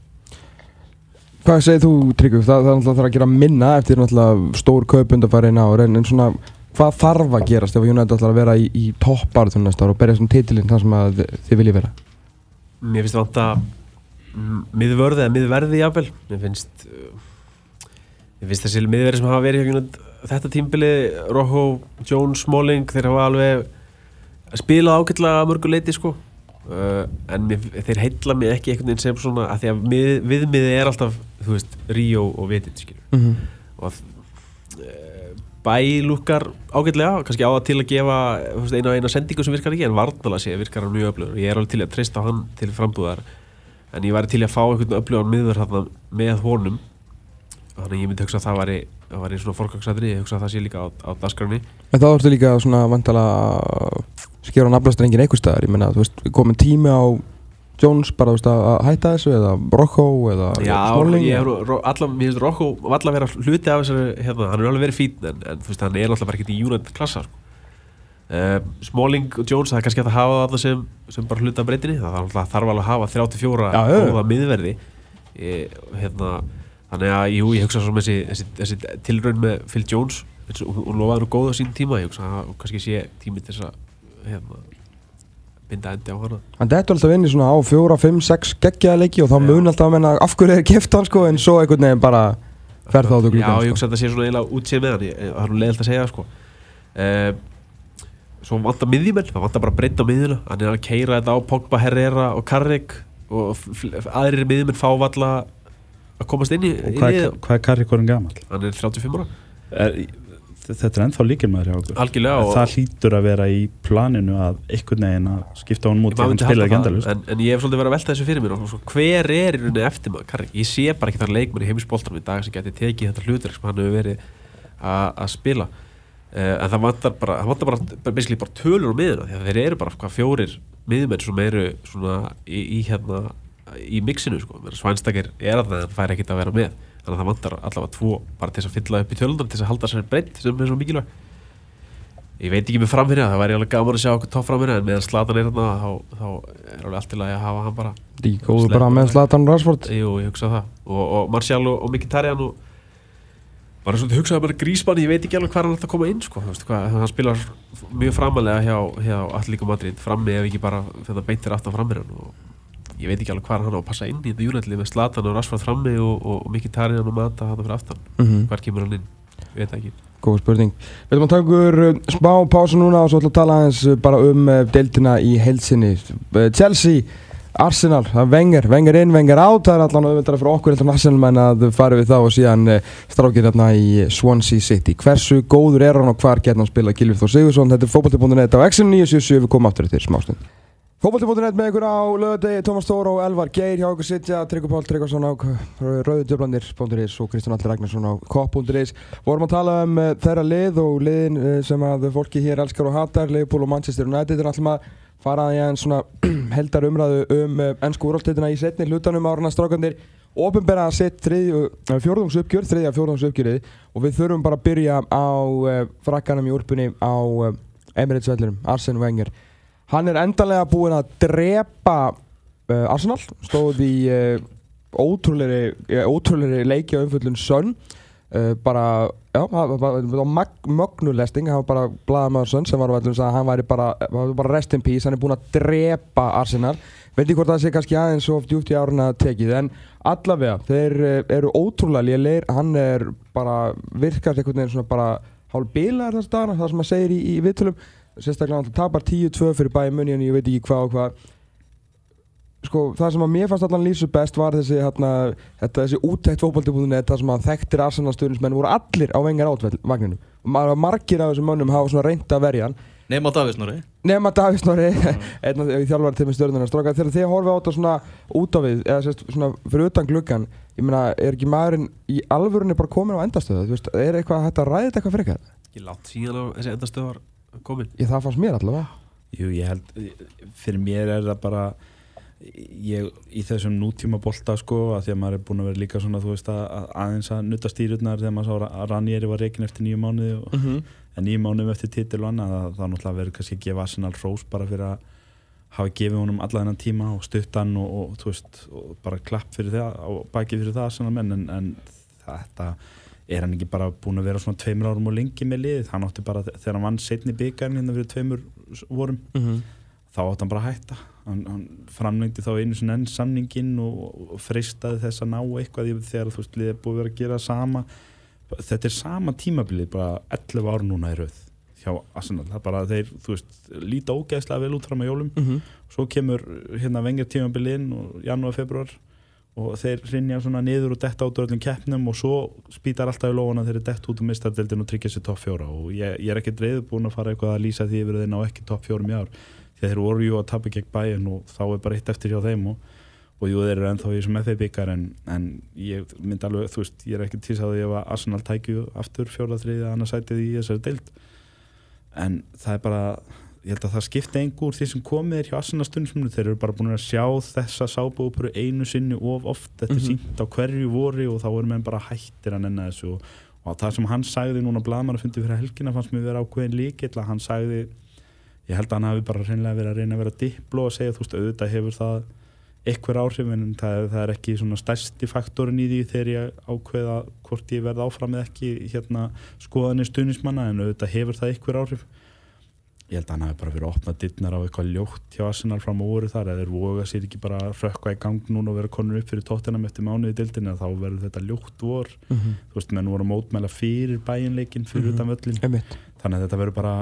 Hvað segir þú Tryggvi? Það, það náttúrulega þarf að gera minna eftir stór kaup undarfærin ár en, en svona hvað þarf að gerast ef United ætlar að vera í, í topparðun næsta ár og berja svona titilinn þar sem að þi- þið viljið vera?
Mér finnst vant að miðvörði eða miðverði jáfnvel Mér finnst uh, Mér finnst þessi miðverði sem hafa verið hjá United þetta tímbili, Rojo, Jones, Smalling þeir hafa alveg spilað að mörgu leiti sko uh, en mér, þeir heilla mig ekki einhvern veginn sem svona að því að mið, viðmiði er alltaf þú veist, Ríó og Vitit skilur
Mm -hmm.
og bælúkar ágætlega, kannski á að til að gefa þú veist, eina sendingu sem virkar ekki en varnala sé virkar hann mjög öflugur. Ég er alveg til að treysta hann til frambúðar en ég væri til að fá einhvern öflugan miður þarna með honum. Þannig að ég myndi hugsa að það væri, það væri svona forgangsæðri, ég hugsa að það sé líka á, á dasgrunni
En þá ertu líka svona vantala skera á naflastrengin einhver staðar, ég veist, komin tími á Jones bara, veist, að að hætta þessu eða Rocco eða
Já,
Smalling
ég hef finnst Rocco valla að vera hluti af þessari, hérna, hann er alveg verið fín en, en veist, hann er alltaf bara ekkert í United klassa sko. uh, Smalling og Jones það er kannski að hafa það sem, sem bara hluti af breytinni, það þarf alltaf- alveg að hafa 34
Já, já, já.
góða miðverði ég, hérna, þannig að jú, ég hugsa þessi, þessi, þessi tilraun með Phil Jones hún lofaði nú góð á sín tíma ég hugsa að kannski sé tími til þess að hérna, binda endi á hana
Hann dettur alltaf inn í svona á fjóra, fimm, sex geggjaða leiki og þá mun alltaf að menna af hverju er keft hann sko en svo einhvern veginn bara fer það út úr
Já, ég
gluggan
hugsa að þetta sé svona eiginlega útsið með hann ég- það er nú leiðilegt að segja það, sko. Uh, Svo vantar miðjumenn það vantar bara breytt á miðjuna hann er að keira þetta á Pogba, Herrera og Carrick og aðrir miðjumenn fá valla að komast inn í,
og
í
hvað, er- hvað er Karrikorinn gamall?
hann er 35 ára.
Er, þetta er ennþá líkilmaður hjá okkur.
Algjörlega
En það hlýtur að vera í planinu að einhvern veginn að skipta honum út
það,
endalust
en, en ég hef svolítið verið að velta þessu fyrir mér og svo, hver er í rauninni eftir maður? Ég sé bara ekki þar leikmenn í heimisboltanum í dag sem geti tekið þetta hlutverk sem hann hefur verið að spila. Uh, en það vantar bara, bara, bara, bara tölur á miðuna því að þeir eru bara hvað fjórir miðmenn sem eru svona í, í hérna í mixinu sko, svænstakir er að það en fær ekkit að vera með þannig að það vantar allavega tvo bara til að fylla upp í tölundar til að halda sér breytt sem er svo mikilvæg ég veit ekki með framherja, það væri alveg gaman að sjá okkur topp framherja en meðan Slatan er þarna þá, þá er alveg allt lagi að hafa hann bara.
Því góður bara með Zlatan Rashford.
Jú, ég hugsa það. Og, og Martial og, og Mkhitaryan og bara svolítið hugsaði bara grísmann ég veit ekki alveg hvað hann ætti að koma inn sko. Þú veist, hvað, hann spilar mjög framalega hjá, hjá Atletico Madrid frammi ef ekki bara þetta beintir aftan framherjan og ég veit ekki alveg hvað hann á að passa inn í þetta júnætli með Slatan og Rashford frammi og, og, og Mkhitaryan og Mata hann fyrir aftan
mm
hvar kemur hann inn, ég veit ekki
Góð spurning. Við ætlum að taka ykkur uh, smá pásu núna og svo ætlum að tala aðeins uh, bara um uh, deildina í heilsinni. Uh, Chelsea, Arsenal, það Wenger, Wenger inn, Wenger out. Það er allan auðvitað fyrir okkur heldur en Arsenal menn að fara við þá og síðan strákir hérna í Swansea City. Hversu góður er hann og hvar getur hann spila Gilvið Þór Sigursson? Þetta er fókbalti.net á X977 við komum aftur eftir smástund. Fókbalti.net með ykkur á lögadegi, Tómas Þór og Elvar Geir hjá okkur sitja, Tryggvi Pál Tryggvason á Rauðudjöflandir.is og Kristján Allir Ragnarsson á Kopp.is vorum að tala um uh, þeirra lið og liðin uh, sem að fólki hér elskar og hatar Liverpool og Manchester United. Er alltaf að fara í en svona (clears throat) heldar umræðu um ennsku úrvalstitina í setni hlutanum áruna strákandir ofinbera að setja fjórðungsuppgjör, þriðja fjórðungsuppgjörið. Og við þurfum bara að byrja á frakkanum í úrpunni á Emirates vellinum, Arsene Wenger Hann er endanlega búinn að drepa uh, Arsenal, stóð í uh, uh, ótrúleiri leiki á umfjöldun Sönn. Uh, bara, já, það var- mag- mögnulesting, það var bara blaðamaður Sönn sem var á vellum að hann væri bara, bara rest in peace, hann er búinn að drepa Arsenal. Veit ekki hvort það sé kannski aðeins of djúpt í áruna tekið, en allavega þeir eru ótrúlega lélegir. Hann er bara, virkar einhvern veginn svona bara hálf bilaðar þess dagana, það sem maður segir í, í viðtölum sérstaklega hann tapar 10-2 fyrir bæði munni en ég veit ekki hvað og hvað. Sko það sem að mér fannst allan lýsu best var þessi hérna, þetta, þessi úttækt fókbalti.net það sem að þekktir Arsenal stuðnismenn voru allir á vengar átvagninum og maður margir af þessum mönnum hafa svona reynd að verja hann.
Nefn á Davísnóri
nema Davís Snorri. (laughs) Einn af þjálfari til með stjórnuna strákar þegar þið horfið á þetta svona út á við eða sérst svona fyrir utan gluggan ég meina er ekki maðurinn í alvörunni bara komin á endastöðu þú veist er eitthvað hægt að ræða þetta eitthvað
komin
ég það fannst mér allavega
Jú, ég held, fyrir mér er það bara ég, í þessum nútíma bolta sko, að því að maður er búin að vera líka svona, þú veist, að, að aðeins að nutta stýrurnar þegar maður sá að Ranieri var reikin eftir nýju mánuði og
mm -hmm.
en nýju mánuðum eftir titil og annað, það, það náttúrulega verið kannski að gefa Arsenal rós bara fyrir að hafa gefið honum alla þennan tíma og stuttan og, og, þú veist, og bara klapp fyrir það og baki fyrir það Arsenal menn en, en þetta er hann ekki bara búin að vera svona tveimur árum og lengi með liðið, hann átti bara þegar hann vann setni byggarinn hérna fyrir tveimur vorum þá átti hann bara að hætta. Hann, hann framlengdi þá einu svona enn samningin og, og freistaði þess að ná eitthvað þegar þú veist, liðið er búið að vera að gera sama. Þetta er sama tímabilið bara 11 ár núna í rauð hjá Arsenal, það er bara þeir, þú veist líta ógeðslega vel út fram á jólum.
Mm -hmm.
svo kemur hérna vengir tímabilið inn og janúar, februar og þeir rinja svona niður og detta út úr öllum keppnum og svo spýtar alltaf í lófana þeir eru dett út úr mistardeldin og tryggja sér topp fjóra. Og ég, ég er ekkert reyðbúin að fara eitthvað að lýsa því yfir þeir ná ekki topp fjórum í ár. Því þeir voru jú að tapja gegn bæinn og þá er bara eitt eftir hjá þeim og, og jú þeir eru ennþá í þessum FA byggar en, en ég myndi alveg, þú veist, ég er ekki til að ef að Arsenal tækju aftur fjóra þriðið annars sætið í þessari deild. En það er bara ég held að það skipti engur því sem komið er hjá Arsenal stundismunum, þeir eru bara búin að sjá þessa sábúpuru einu sinni of oft. Þetta er
Mhm.
sínt á hverju vori og þá eru menn bara hættir að nenna þessu. Og, og það sem hann sagði núna blaðmann að fundi fyrir helgina fannst mér vera ákveðin líkill að hann sagði ég held að hann hafi bara reynilega verið að reyna að vera dipló og segja þú veist auðvitað hefur það eitthvað áhrif en það það er ekki svona stærsti faktorin í því þegar ég ákveða hvort ég verð áfram eða ekki hérna skoðanir stuðnismanna en auðvitað hefur það eitthvað áhrif ég held að hann hafi bara verið að opna dittnar á eitthvað ljótt hjá Arsenal fram á voru þar eða þeir voga sér ekki bara að rökkva í gang núna og vera konur upp fyrir tóttinam eftir mánuði dildinu þá verður þetta ljótt vor
Mhm.
þú veist, menn voru mótmæla fyrir bæinleikin fyrir
Mhm.
utan völlin
Einmitt.
þannig að þetta verður bara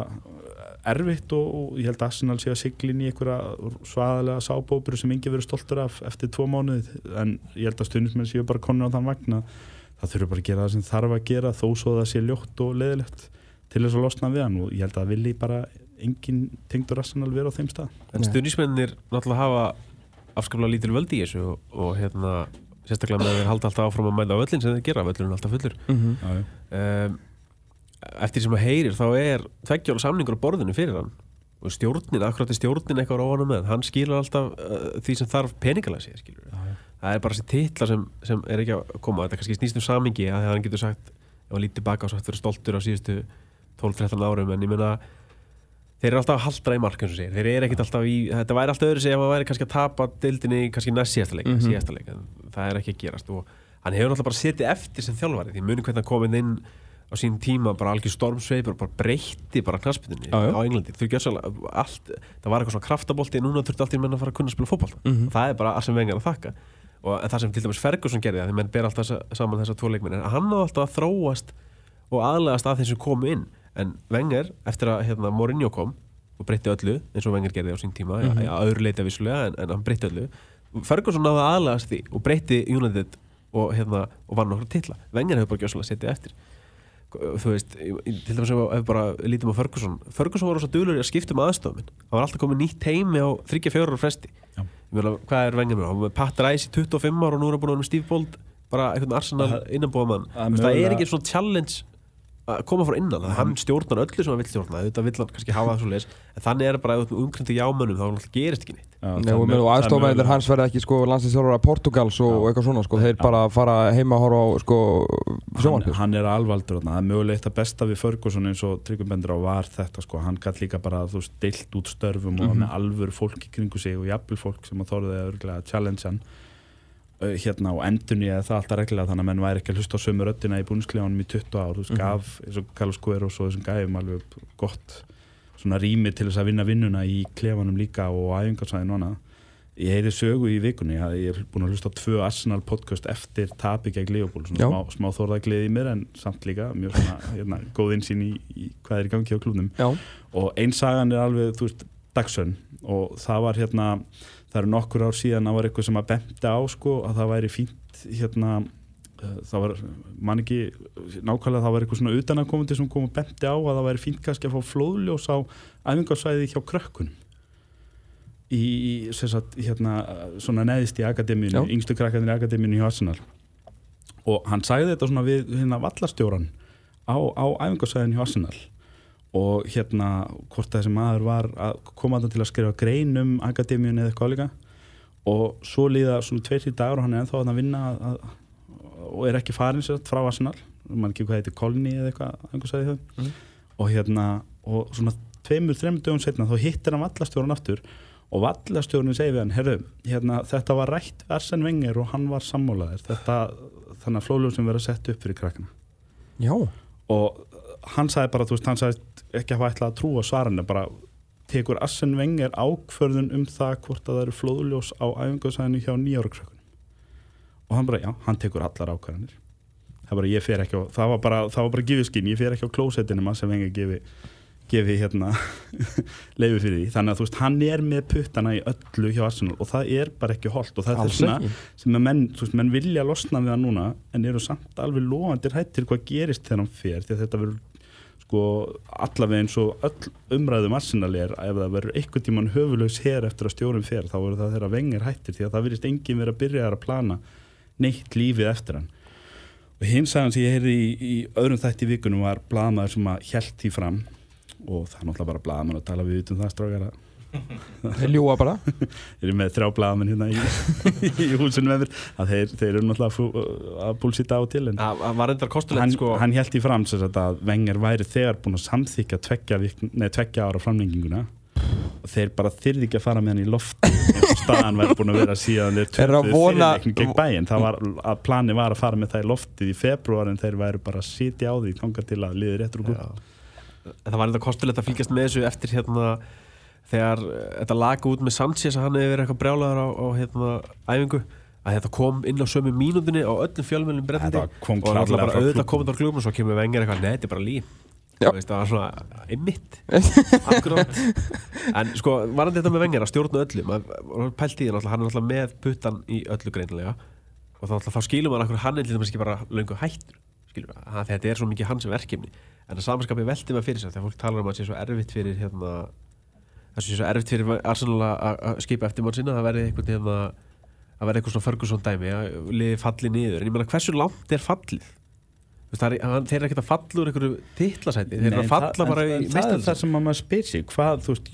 erfitt og, og ég held að Arsenal sé að sigla inn í einhverja svaðalega sábópuru sem yngi verður stoltur af eftir tvo mánuði en ég held að stundismenn séu bara konur á þann vagna það þurfa bara að gera það sem þarf að gera þó svo það sé ljótt og leðilegt til þess að losna við hann og ég held að vilji bara engin tengdur Arsenal vera á þeim stað.
En stuðnismennir náttúrulega hafa afskaplega lítil völdi í þessu og, og hérna sérstaklega með þeir halda alltaf áfram að mæla á völlin sem þeir gera, völlin er alltaf fullur.
Mhm.
já, já.
um, Eftir sem að heyrir þá er tveggjóla samningur á borðinu fyrir hann. Og stjórnin, akkurat er stjórnin eitthvað óvanum með. Hann skilur alltaf uh, því sem þarf peningalega sér skilur það er bara þessi titla sem, sem er ekki að koma. Þetta kannski snýst um samingi að hann getur sagt ef hann lítið baka og sagt verið stoltur á síðustu 12-13 árum. En ég meina þeir eru alltaf að haldra í mark eins og segir, þeir eru ekkit alltaf í þetta væri alltaf öðru sig ef að væri kannski að tapa dildinni kannski næst síðasta leik,
Mhm.
síðasta leik það er ekki að gerast og hann hefur alltaf bara setið eftir sem þjálfari, því muni hvernig hann komið inn á sín tíma, bara algjör stormsveipur bara breytti bara knaspinninni
Já, já.
á Englandi, þau gjör svolítið allt það var eitthvað svona kraftabolti, núna þurfti allt í menn að fara að kunna að spila fótbolta,
Mhm.
og það er bara Arsene Wenger að þakka og en það sem til dæmis Ferguson gerði það, því menn ber alltaf saman þessa tvo leikmenn, en hann náði alltaf að þróast og aðlegast að þeim sem komu inn en Wenger, eftir að hérna, Mourinho kom og breytti öllu, eins og Wenger gerði á sín tíma, mm -hmm. að öðru leita vissulega en, en hann breytti öllu, Ferguson náði að aðlegast því og breytti United og, hérna, og vann okkur titla, Wenger hefur bara gjössalega setið eftir. Þú veist, til dæmis ef við bara lítum á Ferguson. Ferguson var rosa dulur í að skipta um aðstofminn það var alltaf komið nýtt heimi á 34 ára fresti. Meina, hvað er Wenger með? Hann var með Pat Rice í 25 ára og nú er hann búin að vera með Steve Bold bara einhvern Arsenal innanbúðamann
það er
ekki svona challenge að koma frá innan, það hann stjórnar öllu sem hann vill stjórna, þetta vill hann kannski hafa það svo leis en þannig er bara, ert með umkringdi jámönnum þá gerist ekki neitt
Já,
Nei, og,
mögulega-
hans verða ekki sko landsinsjálfur Portugals og, eitthvað svona sko, þeir
Já.
bara fara heima að horfa á sko sjónvarpið
hann er alvaldur þarna. það er mögulega eitt að besta við Ferguson eins og Tryggum bendur á var þetta sko. hann gætt líka bara þú veist deilt út störfum og
Mhm.
með alvöru fólk í kringu sig og jafnvel fólk sem að þorði að örgulega challenge hann uh, hérna og endurni eða það alltaf reglulega þannig að menn væri ekki að hlusta á sömu röddina í búinsklefanum í 20 ár þú veist
Mhm.
gaf eins og Carlos Guerrero og þessum gæfum alveg gott svona rými til þess að vinna vinnuna í klefanum líka og æfingarsæðin og annað. Ég heyri sögu í vikunni ég er búin að hlusta á tvö Arsenal podcast eftir tapi gegn Leopold, smá, smá þorðaglið í mér en samt líka mjög svona hérna, góð insýn í, í hvað er í gangi á klúnum og einsagan er alveg, þú veist, dagsönn og það var hérna það eru nokkur ár síðan að var eitthvað sem að benda á sko að það væri fínt hérna uh, það var, man ekki nákvæmlega það var eitthvað svona utanakomandi sem kom og bendi á að það væri fínt kannski að fá flóðljós á æfingarsvæði hjá krökkunum. Í, sem sagt, hérna svona neðist í akademíunu,
Já.
yngstu krakkarnir í akademíunu hjá Arsenal. Og hann sagði þetta svona við hérna vallastjóran á, á æfingarsvæðin hjá Arsenal og hérna hvort þessi maður var að koma þetta til að skrifa grein um akademíun eða eitthvað líka. Og svo líða svona tveir til dagur og hann er ennþá að vinna að, að, og er ekki farin sér frá Arsenal. Mann ekki hvað heitir Colny eða eitthvað þau
Mhm.
og hérna og svona tveimur, þreimur dögum setna þá hittir hann vallastjórun aftur. Og vallastjórun segi við hann herru, hérna, þetta var rætt versen vengir og hann var sammálaðir þetta, þannig að flóðljum sem verið að setja upp fyrir krakkana.
Já,
og hann sagði bara, þú veist, hann sagði ekki að hafa ætlað að trúa svarinu, bara tekur Assen Wenger ákförðun um það hvort að það eru flóðljós á æfingarsæðinu hjá nýjára krökkunum? Og hann bara, já, hann tekur allar ákvarðanir. Það er bara, ég fer ekki á það var bara, það var bara gefið skinn, ég fer ekki á klósettinu maður sem Wenger gefi, gefi hérna (laughs) leifi fyrir því, þannig að þú veist, hann er með puttana í öllu hjá Arsenal og það er bara ekki holdt og það er
alls
þess vegna
ekki.
sem að menn, þú veist, menn vilja losna við það núna en eru samt alveg lofandir hættir hvað gerist þegar hann fer því að þetta verður sko allavega eins og öll umræðum Arsenal er ef það verður einhvern tíman höfulegs her eftir að stjórum fer þá verður það þeirra vengir hættir því að það virðist enginn verið að byrja að plana neitt lífið eftir hann. Og hins aðeins ég heyrði í, í öðrum þætti vikunum var blaðmaður sem að hjælt því fram og það er náttúrulega bara blaðmaður að tala við utum það strákar. að
Þeir ljúa bara. (laughs)
Ég er með þrjá blaðamenn hérna í, (laughs) í húsinu með mér. Að þeir, þeir eru náttúrulega að búlsýta á til hann,
sko.
hann held í fram að Wenger væri þegar búin að samþykja tveggja, tveggja ára framlenginguna. Og þeir bara þyrði ekki að fara með hann í loft eins og staðan væri búin að vera síðan þeir
Er að vona-
það var að plani var að fara með það í loftið í februar en þeir væri bara að sitja á því þangað til að liði réttur og
En það var enda kostulegt að fylgjast með þessu eftir hérna þegar eh, þetta laga út með Sanchez að hann hefur verið eitthvað brjálaður á, á hérna æfingu að þetta kom inn á sömu mínúndinni á öllum fjölmjölum
kom
og
klárlega
bara auðvitað komið á klubun og svo kemur vengar eitthvað, nei, þetta er bara veist, það var svona einmitt. (laughs) Akkurát en sko, var þetta með vengar að stjórna öllu maður pælt í því, náttúrulega, hann er náttúrulega með puttan í öllu greinilega. Og þá, náttúrulega, þá skilur maður akkur hann er til dæmis ekki bara löngu hættur skilur, að þetta er svo mikið hans verkefni. En að samanskapi velti maður fyrir sig þegar fólk talar um að það sé svo erfitt fyrir hérna, það sé svo erfitt fyrir Arsenal að- skipa eftir mann sinna það verði einhvern hérna, að verði eitthvað svona Ferguson dæmi að liði falli niður. En ég meina hversu langt er fallið? Það er, þeir eru ekkert að falla úr einhverju titlasæti, þeir eru að falla
það-
bara í
en það er það sem að maður spyr sig. Hvað, þú veist,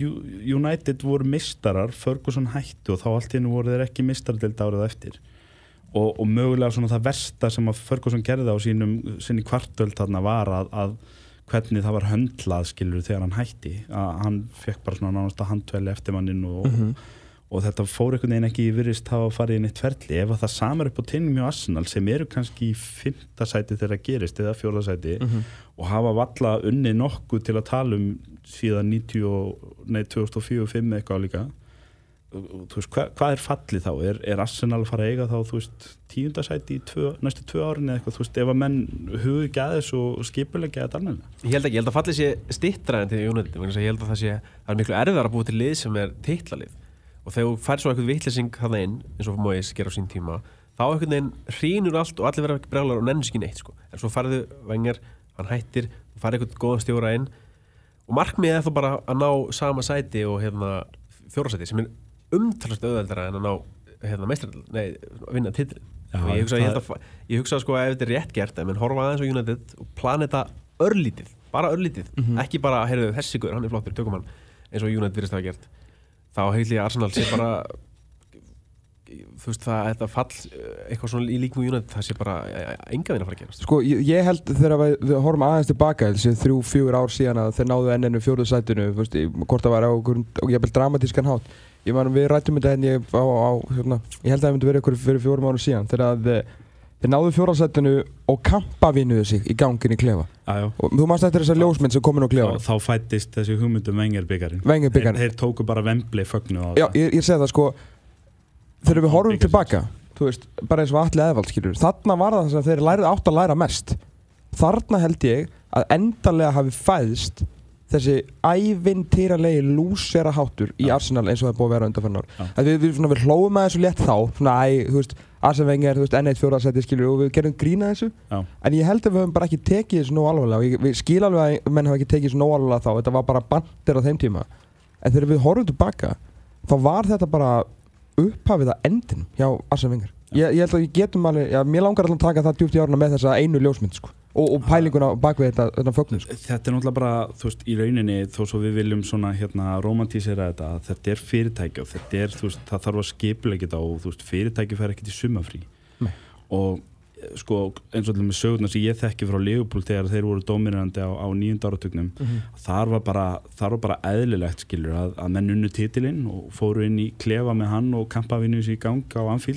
United voru mistarar Ferguson hætti og þá allt hennu voru þeir ekki mistardelt árið eftir. Og, og mögulega svona það versta sem að Ferguson gerði á sínum sinni kvartöld þarna var að, að hvernig það var höndlað skilur þegar hann hætti. Að hann fekk bara svona nánast að handvelli eftir mannin og, og þetta fór einhvern veginn ekki virðist hafa farið inn eitt ferli. Ef að það samar upp á tinnum hjá Arsenal sem eru kannski í fymta sæti þegar það gerist eða fjórða sæti og hafa valla unni nokkuð til að tala um síðan 90 og, nei, 2004-2005 eitthvað líka Og- og þú veist, hvað, hvað er fallið þá? Er, er Arsenal að fara að eiga þá, þú veist, tíundasæti í tvö, næstu tvö árin eða eitthvað, þú veist, ef að menn hugi ekki að þessu og skipulegja þetta almenna?
Ég held ekki, ég held að fallið sé stittra en til að ég held að það sé, það er miklu erfiðar að búa til lið sem er titlalið og þegar þú fær svo eitthvað vittlýsing þarna inn eins og Mois gera á sín tíma þá einhvern veginn hrýnur allt og allir vera breglar og nennir ekki neitt sko. en svo farðu vengar, hann hættir og farið eitthvað góðan stjóra inn og markmiðið er þá bara að ná sama sæti og hérna fjórasæti sem er umtalast auðveldara en að ná hérna meistar, nei, að vinna og ég hugsa, ég, að, ég hugsa sko að ef þetta er rétt gert menn horfa aðeins á United og plana þetta örlítið, bara örlítið ekki bara, heyrðu þessi guður, hann er flottur, tökum hann eins og United virðist hafa gert þá heil ég að Arsenal sé bara þú veist það, þetta fall eh, eitthvað svona í líkum United, það sé bara eh, enga veginn að fara að gerast.
Sko, ég, ég held þegar við, við horfum aðeins tilbaka þessi þrjú, fjögur ár síðan að þeir náðu enninu fjóruð sætinu, þú veist, í- hvort það var á og ég held dramatískan hátt ég man, við rættum þetta henni á, á hérna, ég held að það myndi verið ykkur fyrir fjórum árum síðan þegar að eh, þeir náðu fjóruð sætinu og kampavinuðu sig í gangin í klefa
Jájá.
og þú manst eftir þessar ljósmynd sem komin á klefa
Þá, þá fættist þessi hugmyndum vengar byggarinn.
Wenger bikarinn.
Þeir, þeir tóku bara vembli fögnu á
Já, ég, ég segi það sko þegar við horfum tilbaka þú veist, bara eins og allir eðvald skilur þarna var það sem þeir lærið átt að læra mest þarna held ég að endanlega hafi fæðst þessi ævintýralegi lúsera háttur í Arsenal eins og það er búið að vera undanfann ár.
Já.
að við, við, við hlóum að þessu létt þá svona æ, þú veist, Arsene Wenger, þú veist, N1 fjóraðsæti skilur og við gerum grína þessu.
Já.
en ég held að við höfum bara ekki tekið þessu nóg alvarlega og ég, við skil alveg að menn hafa ekki tekið þessu nóg alvarlega þá. Þetta var bara bandir á þeim tíma. En þegar við horfum tilbaka þá var þetta bara upphafið að endinum hjá Arsene Wenger. Ég, ég held að við getum alveg, já, mér langar alltaf að taka það djúpt í árna með þessa einu ljósmynd sko. Og, og pælinguna bakvið þetta, þetta fögnu sko.
Þetta er náttúrulega bara, þú veist, í rauninni þó svo við viljum svona hérna romantísera þetta, þetta er fyrirtæki og þetta er, þú veist, það þarf að skipulegja þetta og þú veist, fyrirtæki fer ekki til sumafrí og sko, eins og allir með sögurnar sem ég þekki frá Leopold þegar þeir voru dominirandi á, á nýjunda áratugnum þar var bara, þar var bara eðlilegt skilur að, að menn unnu titilinn og fóru inn í klefa með hann og kampavinnu sér í gang á
í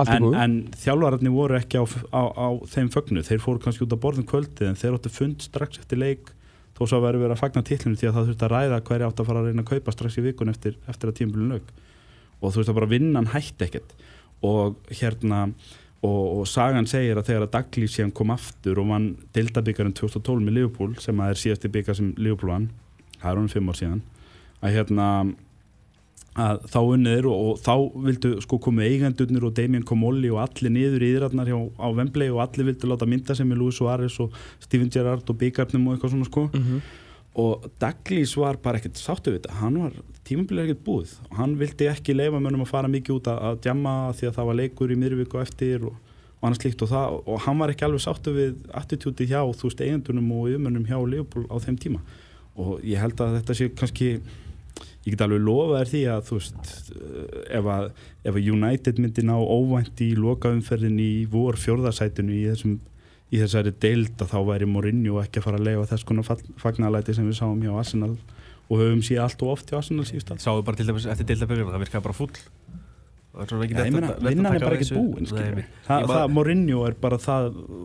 en, en þjálfararnir voru ekki á, á, á þeim fögnu, þeir fóru kannski út að borðum kvöldið en þeir áttu fund strax eftir leik þó svo að verið verið að fagna titlinu því að það þurfti að ræða hverja átt að fara að reyna að kaupa strax í vikun eftir, eftir að tímbilinu lög og þú veist að bara vinnan hætti ekkert. Og hérna og, og sagan segir að þegar að Daglíf síðan kom aftur og vann Dildabíkarinn 2012 með Liverpool sem að er síðasti byggar sem Liverpool vann það er honum fimm ár síðan að hérna að þá unnið og, og þá vildu sko komið eigendurnir og Damien Comolli og allir niður í yðratnar hjá á Wembley og allir vildu láta mynda sem með Luis Suárez og Steven Gerrard og byggarnum og eitthvað svona sko og Douglas var bara ekkert sáttu við þetta, hann var tímabilið ekkert búið. Og hann vildi ekki leifa mönnum að fara mikið út að, djamma því að það var leikur í miðurvíku og eftir og, og annars líkt og það og hann var ekki alveg sáttu við attitúti hjá þú veist eigendunum og yfirmönnum hjá Leopold á þeim tíma. Og ég held að þetta sé kannski ég get alveg lofa þér því að þú veist eh, ef að, ef að United myndi ná óvænt í lokaumferðin í vor fjórðasætinu í þessum í þessari deild að þá væri Mourinho ekki að fara að leifa þess konar fagnalæti sem við sáum hjá Arsenal. Og höfum síðan allt og oft hjá Arsenal síðust alls
Sáðu bara til dæmis eftir dildabögurinn, það virkaði bara er
ég
neitt
meina, vinnan er bara
við
ekkert
þessu.
búin
Nei,
skilur.
ég-
Þa,
ég
það,
bara-
Mourinho er bara það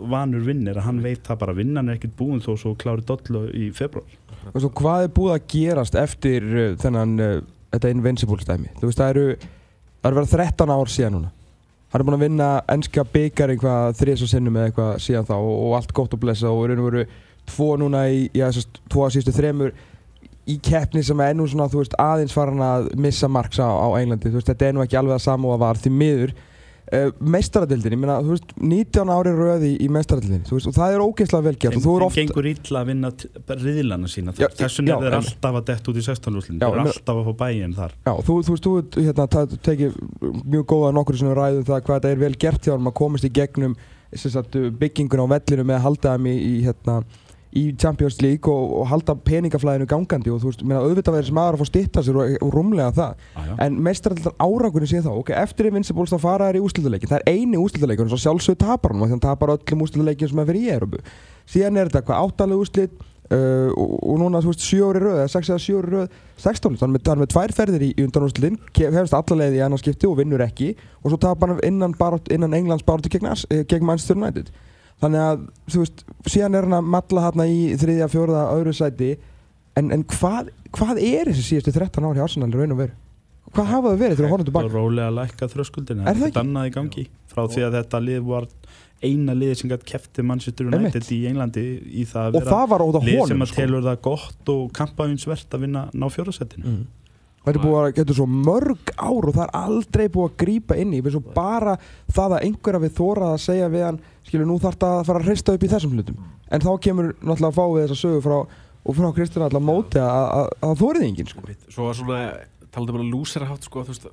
vanur vinnir að hann veit það bara vinnan er ekkert búin þó svo klári dollu í februar
og svo hvað er búið að gerast eftir uh, þennan uh, þetta Invincible stæmi þú veist það eru það eru verið 13 ár síðan núna hann er búin að vinna ennska byggar einhvað þrís og sinnum eða eitthvað síðan þá og, og allt gott og blessa og raun og veru tvo núna í, já þessast tvo að síðustu þremur í keppni sem er nú svona þú veist aðeins farin að missa marks á, á Englandi. Þú veist þetta er nú ekki alveg að að var því miður uh, meistaradildin, ég meina þú veist 19 ári röði í meistaradildin veist og það er ógeðslega vel gert
þeim,
og þú er
þeim
ofta
gengur illa að vinna riðlana sína
Já,
þessum er þeir
en-
alltaf að detta út í 16 úrslun þeir
en-
alltaf að fá bæinn þar.
Já, þú, þú veist, þú hérna, það tekið mjög góða nokkur sem ræðum það hvað þetta er vel gert hjá að komast í gegnum sagt, byggingun á vellinu með að halda þeim í, í, hérna, í Champions League og, og halda peningaflæðinu gangandi og þú veist, meina, auðvitað verður sem aðra að fá stitta sér og, og rúmlega það.
Já.
en meistaraldar árangunni sé þá, ok, eftir Invincibles þá fara þær í úrslutaleikin, það er eini úrslutaleikin og svo sjálfsög tapar hann, þannig að hann tapar öllum úrslutaleikin sem er fyrir í Európu síðan er þetta hvað áttalega úrslit uh, og, og núna þú veist 7 ári röð eða 6 eða 7 ári röð 16 hann er með, hann er með tvær ferðir í, í undanúrslutin hefist alla leið í annan skipti og vinnur ekki. Og svo tapar hann innan, innan Englands baráttu gegn, eh, gegn Manchester United þannig að þú veist síðan er hann að matla hérna í þriðja, fjóraða, öðru sæti. En, en hvað, hvað er þessi síðustu 13 ári Arsenal í raun og veru? Hvað hafa þau verið þegar horfum
og
tilbaka
rólega að lækka þröskuldina.
Er það
þetta er annað í gangi. Frá því að þetta lið var eina lið sem gætt kefti Manchester United
Einmitt.
í Englandi í það að
og það
lið sem að
sko.
telur það gott og kampaðinsvert að vinna ná fjórasettinu
mm. Þetta er búið að geta svo mörg ár og það er aldrei búið að grípa inn í. Við svo bara það að einhver að við þórað að segja við hann skilur nú þarf það að fara að hrista upp í þessum hlutum. En þá kemur náttúrulega að fá við þessa sögu frá og frá Kristján alltaf móti að, að, að það þórið enginn sko.
Svo var svona, talaðu um að lúsera hátt sko, þú veist,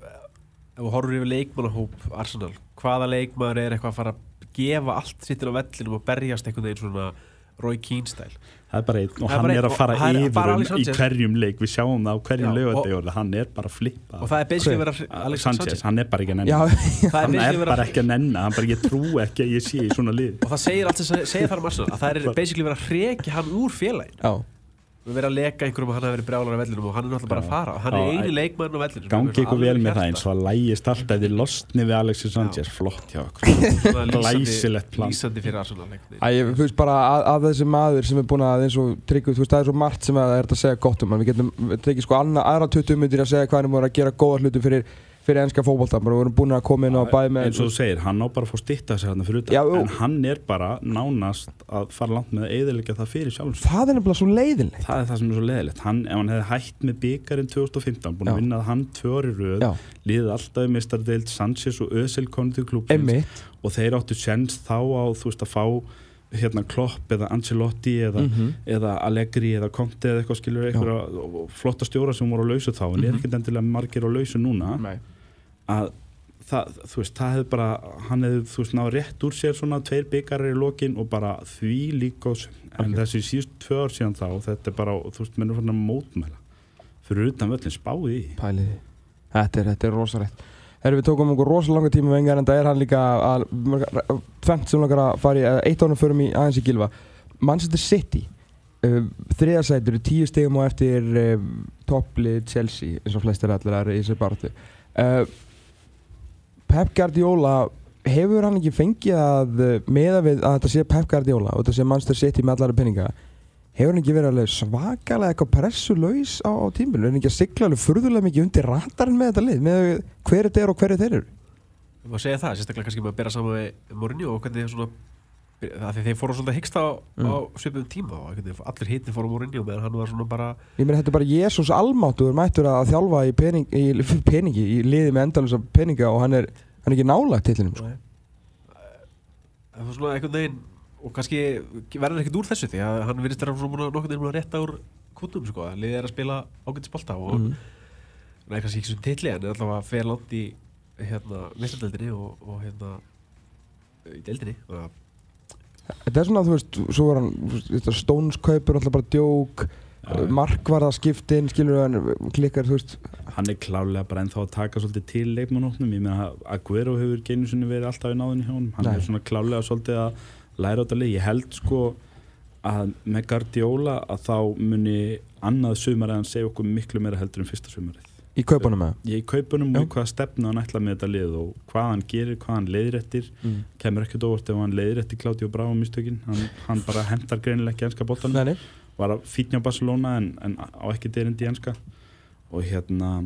ef þú horfur yfir leikmannahóp Arsenal, hvaða leikmaður er eitthvað að fara að gefa allt sitt inn á vellinum og berjast einhvern veginn svona Roy Keane stæl
það er bara einn og
Það er
hann
bara
er að fara
það
yfir um í hverjum leik. Við sjáum það á hverjum lögadegi hann er bara að flippa.
Og það er basically
Hver?
verið að Alex
Sanchez, hann er bara ekki að
það er
hann er bara
að
ekki að nenni hann bara ég trú ekki að ég sé í svona lið.
Og það segir allt sem segir þar um Arsenal að það er basically verið að hreki hann úr félagin
já,
við verið að leka einhverjum að hann hafi verið brjálar á vellinum og hann er náttúrulega bara að fara. Hann er eini leikmann á vellinum.
gangi ykkur vel með það eins og að lægist alltaf þið losni við Alexis Sanchez. Flott hjá okkur (laughs) Glæsilegt plan.
lýsandi fyrir Arsenal
ég, veist bara að, að þessi maður sem er búin að eins og tryggja, þú veist það er svo margt sem að það er að segja gott um hann, við getum tekið sko anna, aðra 20 myndir að segja hvað hann er búin að gera góða hluti fyrir, fyrir ennska fókbalta, bara við erum búin að koma inn á bæði með
eins og þú segir, hann á bara að fá stitta sig hann fyrir
jú.
en hann er bara nánast að fara langt með að eðilegja það fyrir sjálf
það er nefnilega svo leiðinlegt.
Það er það sem er svo leðilegt hann, ef hann hefði hætt með byggarinn 2015 búin
Já.
að vinna hann tvö ári röð liðið alltaf í mistardeild Sanchez og Özil komið til klúbsins
Emmitt
og þeir áttu sjens þá á þú veist að fá hérna Klopp eða Ancelotti eða,
Mhm.
eða Allegri eða Conte eða eitthvað skilur eitthvað flotta stjóra sem voru á lausu þá. En er ekkert endilega margir á lausu núna.
Nei.
Að það, þú veist, það hefði bara hann hefði, þú veist, náð rétt úr sér svona tveir byggarir í lokin og bara því líka ás, en þessi síðust tvö ár síðan þá, þetta er bara, þú veist, mennur fann að mótmæla fyrir utan völlin spáði í
Pæliði Þetta er, þetta er rosalegt. Herru, við tókum einhver rosalega langa tíma með engar en það er hann líka að tvent sem langar að fara í, eða eitt ánum förum í aðeins í gilva Manchester City uh, þriðasætur, tíu stegum á eftir uh, topplið Chelsea eins og flestir allir aðra í þessu baráttu. Uh, Pep Guardiola hefur hann ekki fengið að uh, meða við að þetta sé Pep Guardiola og þetta sé Manchester City með allari penninga hefur hann ekki verið svakalega eitthvað pressulaus á, á tímbilinu er hann ekki að sigla alveg furðulega mikið undir ratarinn með þetta lið með hverju er og hverju þeir eru?
Við má segja það, sérstaklega kannski með að bera saman með Mourinho og hvernig svona það því þeir fóru svolítið að hyggsta á,
Mm.
á svipum tíma og einhvern veginn allir hittin fóru á Mourinho meðan hann var svona bara
ég meina þetta er bara Jésús almáttuður mættur að þjálfa í, pening, í peningi í liði með endalins af peninga og hann er, hann er ekki nálagt tillinum sko.
það var svona einhvern veginn og kannski verður ekkert úr þessu því að hann virðist að nokkurn veginn búin að rétta úr kútum sko, að liðið er að spila ágættisbolta og
Mhm.
Nei, kannski ekki svona tilli en er allavega fer langt í hérna,
þetta er svona þú veist svo var hann stónskaupur alltaf bara djók
Já.
markvarða skiptin skilur hann klikkar þú veist.
Hann er klálega bara ennþá að taka svolítið til leikmannóknum, ég meina Aguero hefur geinu sinni verið alltaf í náðunni hjá honum. Hann
Nei.
er svona klálega svolítið að læra á þetta leik, ég held sko að með Guardiola að þá muni annað sumar en hann segja okkur miklu meira heldur en fyrsta sumarið
í kaupunum með
ég í kaupunum og hvaða stefnu hann ætla með þetta lið og hvað hann gerir, hvað hann leiðrættir
mm.
kemur ekkert óvart ef hann leiðrætti Claudio Bravo mistökin, hann, hann bara hendar greinilega ekki enska
nei.
var að fítja á Barcelona en, en á ekki derindi enska. Og hérna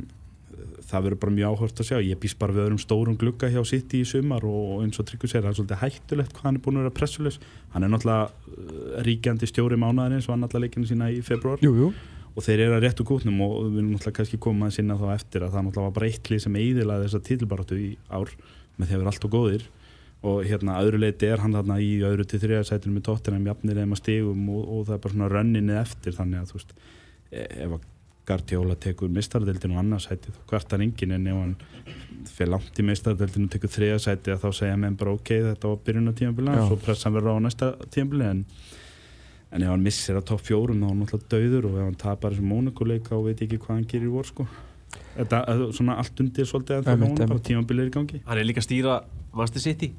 það verður bara mjög áhört að sjá. Ég býst bara við öðrum stórum glugga hjá City í sumar og eins og Tryggur segir, það er svolítið hættulegt hvað hann er búin að vera pressulegs. Hann er náttúrulega uh, ríkjandi stjóri mánaðarins og hann náttúrulega leikinu sína í februar
jú, jú.
Og þeir eru að réttu kútnum og við erum náttúrulega kannski koma að sinna þá eftir að það náttúrulega var bara eitt lið sem eiðilaði þessa títilbaráttu í ár með því að vera allt og góðir. Og hérna að öðru leiti er hann þarna í öðru til þriða sætinu með tóttina jafnir eða stigum og, og það er bara svona rönninni eftir þannig að þú veist e- ef að Guardiola tekur mistaradeildinu og annarsæti þá kvartar enginn en ef hann fyrir langt í mistaradeildinu og tekur þriða sæti þá segja menn bara ok þetta var byrjun en ef hann missir að topp fjórum þá er hann náttúrulega dauður og ef hann tapar þessum mónukuleika og veit ekki hvað hann gerir í vor sko. Þetta er svona allt undir svolítið en það hún bara
einmitt.
tímabilið er í gangi.
hann er líka að stýra Master City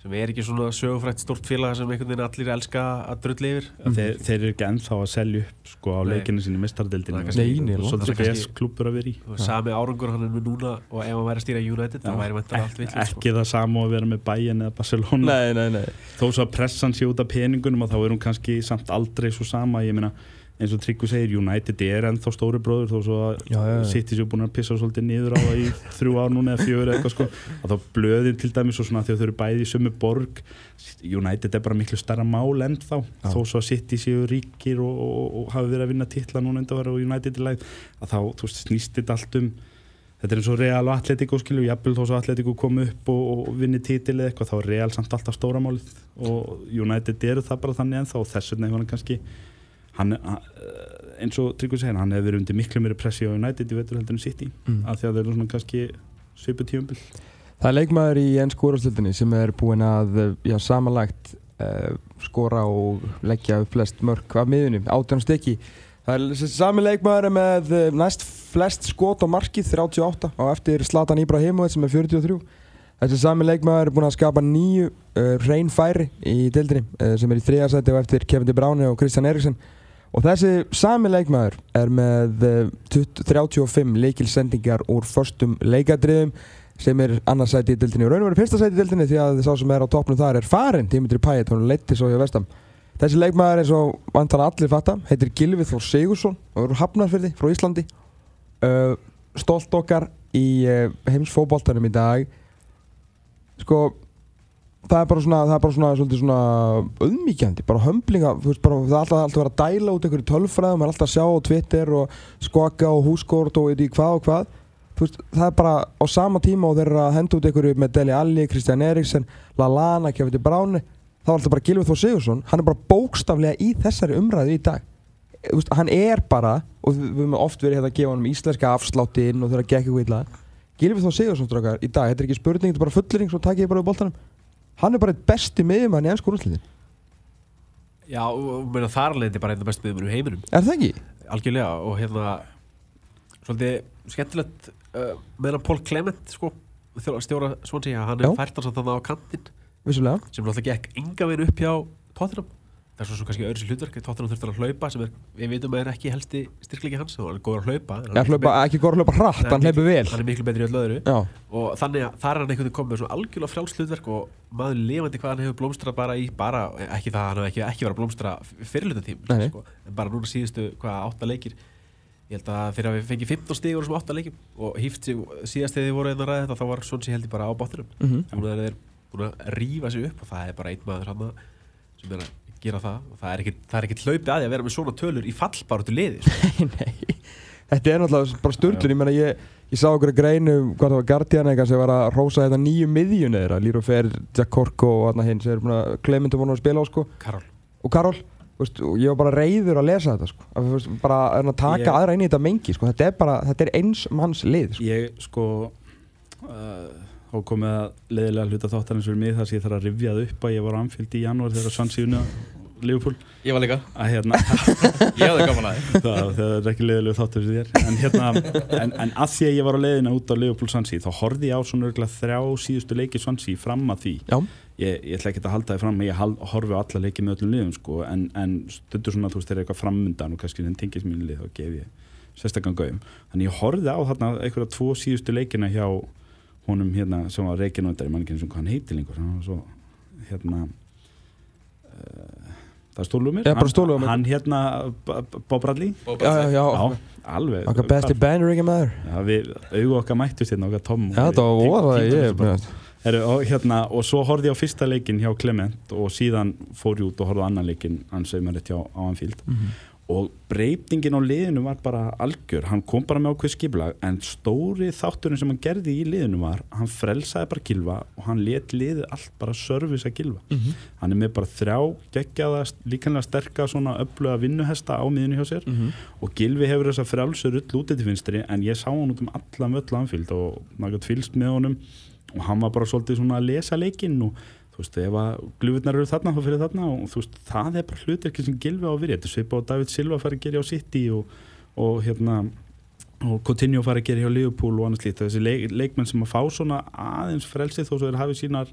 sem er ekki svona sögufrætt stórt félag sem einhvern veginn allir elska að drulli yfir.
Þeir, þeir eru ekki ennþá að selja upp sko á leikinu mistardildinu
kannski-
Nei, nei,
og svo
það
þetta
kannski-
er klubur að vera í.
Og sami árangur hann er með núna og ef hann væri að stýra United þá væri vantar allt vill
ekki það sama að vera með Bayern eða Barcelona.
Nei, nei, nei.
Þó svo að pressan sé út af peningunum og þá er hún kannski samt aldrei svo sama. Ég meina eins og Tryggvi segir United er ennþá stóri bróður þó svo að. City séu búin að pissa svolítið niður á það í (laughs) þrjú ár núna eða fjögur eða eitthvað sko að þá blöðin til dæmis og svona því að þau eru bæði í sömu borg United er bara miklu starra mál ennþá
Já.
þó svo að City séu ríkir og, og, og hafi verið að vinna titla núna enda og United í læg að þá þú veist, snýst þetta allt um þetta er eins og Real og Atletico skilju jafnvel þó svo Atletico kom upp og, og vinni titil eða eitthvað þá er Real samt alltaf stóramálið og United eru það bara þannig ennþá og þess vegna hefur hann kannski hann, hann, eins og Tryggvi segir hann hefur verið undir miklu meiri pressi á United í vetur heldur en City
Mm.
af því að þeir eru svona kannski svipu tíumbil
Það er leikmaður í ennsku úrvarsdeildinni sem er búinn að já, samanlagt uh, skora og leggja upp flest mörk af miðunum, átján stykki. Það er sami leikmaður með uh, næst flest skot á markið, 38, á eftir Zlatan Ibrahimovic sem er 43. Þessi sami leikmaður er búinn að skapa nýju uh, reyn færi í deildinni uh, sem er í þriðarsæti og eftir Kevin De Bruyne og Christian Eriksen. Og þessi sami leikmaður er með uh, 20 35 leikilsendingar úr förstum leikadriðum sem er annarsæti í dildinni og raun og verið fyrsta sæti í dildinni því að sá sem er á toppnum þar er farin Dimitri Payet, hún leitti svo hjá vestam þessi leikmaður eins og vantan allir fatta heitir Gilvið Þór Sigursson og eru hafnarfyrði frá Íslandi. Uh, stolt okkar í uh, heimsfóboltanum í dag. Sko það er bara svona, það er bara svona, svolítið svona auðmíkjandi, bara hömblinga þú veist, bara, það er alltaf, alltaf vera að dæla út einhverju tölfræðum, maður er alltaf að sjá á Twitter og skokka og húskort og ég hvað og hvað. Þú veist, það er bara á sama tíma og þeir eru að henda út einhverju með Deli Alli, Kristján Eriksen Lallana, De Bruyne þá er alltaf bara Gilvið Þór Sigursson, hann er bara bókstaflega í þessari umræðu í dag. Þú veist, hann er bara, og við höfum oft verið hérna að gefa hann íslenska afslátti inn og þeirra gekk eitthvað illa. Gilvið Þór Sigursson strákar, í dag, þetta er ekki spurning, þetta er bara fullering svo takk ég bara við boltanum hann er bara eitt besti miðjumann í ennsku úrslitin
Já, og og meina þar leðið bara einn af bestu miðum í heiminum.
Er það ekki?
algjörlega og hérna svolítið skemmtilegt uh, meðan Paul Clement sko stjóra Swansea, hann er fært á kantinn.
Vissulega.
Sem náttúrulega gekk enga veginn upp hjá Tottenham það er svo, kannski öðru sér hlutverk Tottenham þurfti hann að hlaupa sem er, við vitum að er ekki helsti styrklegi hans, hann er góður að hlaupa er miklu
hlaupa, ekki góður að hlaupa hratt, hann hleypur vel.
hann er miklu betri í öllu öðru.
Já,
og þannig að þar er hann einhvern veginn komið með svona algjörlega frjálst hlutverk og maður lifandi hvað hann hefur blómstrað bara í bara, ekki það að hann hefur ekki, ekki verið að blómstra fyrirluta tím
Nei, nei.
sko, en bara núna síðustu hvað átta leikir. Ég held að þegar við fengið 15 stígur sem átta leikir og hýft sig síðast þegar þið voru einn að ræða þetta þá var Sonsi held ég bara á báttunum
Mhm.
núna er þeir búin að rífa sig upp og það er bara einn maður hann sem er að gera það. Og það er er ekkit hlaupið að því að vera með svona tölur í fallbarutu liði sko. (laughs)
Nei, þetta er náttúrulega bara störtlun, ég meina ég, ég sá okkur að greinu, hvað það var Guardian eitthvað sem var að rósa þetta nýju miðjun þeirra, Líró Fer, Jack Korko og þarna hinn sem er búin að Clementum voru að spila á sko.
Karol.
Og Karol, veist, og ég var bara reyður að lesa þetta sko, að, veist, bara að taka
Ég-
aðra inn í þetta mengi sko, þetta er bara, þetta er eins manns lið sko.
ég sko uh, þá komið að leiðilega hluta þáttarins fyrir mig þar sem ég þarf að rifja það upp að ég var á Anfield í janúar þegar Svansíuna Liverpool.
Ég var líka,
að hérna (laughs)
ég hafði gaman að
það, það er ekki leiðilegu þáttur fyrir þér. En, hérna, en, en að því að ég var á leiðina út á Liverpool Swansea þá horfði ég á svona örgulega þrjá síðustu leiki Swansea fram að því.
Já,
ég, ég ætla ekki að halda þið fram ég horfi á alla leiki með öllum liðum sko, en, en stundur svona þú veist eru eitthvað framundan og kannski þenn tengist mínu lið og gef ég sérstaklega gauðum þannig ég horfði á þarna einhverja tvo síðustu leikina hjá honum hérna sem var þetta er mann ekki eins og hann heitir lengur hann var svo hérna uh, það stólu mér
mér.
hann hérna Bob Bradley.
Já, já, já,
já, alveg.
Okkar besti banner ekki maður.
Já, við, augu okkar mættust hérna okkar Tom
Já, þetta var voða, ég,
Heru, og, hérna, og svo horfði ég á fyrsta leikin hjá Clement og síðan fór ég út og horfði á annan leikin hans er rétt hjá Anfield.
Mhm.
Og breytingin á liðinu var bara algjör, hann kom bara með ákveð skiplag en stóri þátturinn sem hann gerði í liðinu var, hann frelsaði bara gilva og hann let liðið allt bara service að gilva,
Mhm.
hann er með bara þrjá geggjaða, líkanlega sterka svona öfluga vinnuhesta á miðinu hjá sér
Mhm.
og Gilvi hefur þessa frjálsur ull útið til vinstri en ég sá hann út um allan völl anfíld og gætt fylst með honum og hann var bara svolítið svona að lesa leikinn og þú veist, ef að glufurnar eru þarna þá fyrir þarna og þú veist, það er bara hlutverki sem Gilvi á að vera, þetta svipa og David Silva fari að gera á City og, og hérna og Coutinho fari að gera hjá Liverpool og annars lítið, þessi leik, leikmenn sem að fá svona aðeins frelsið þó svo er hafið sínar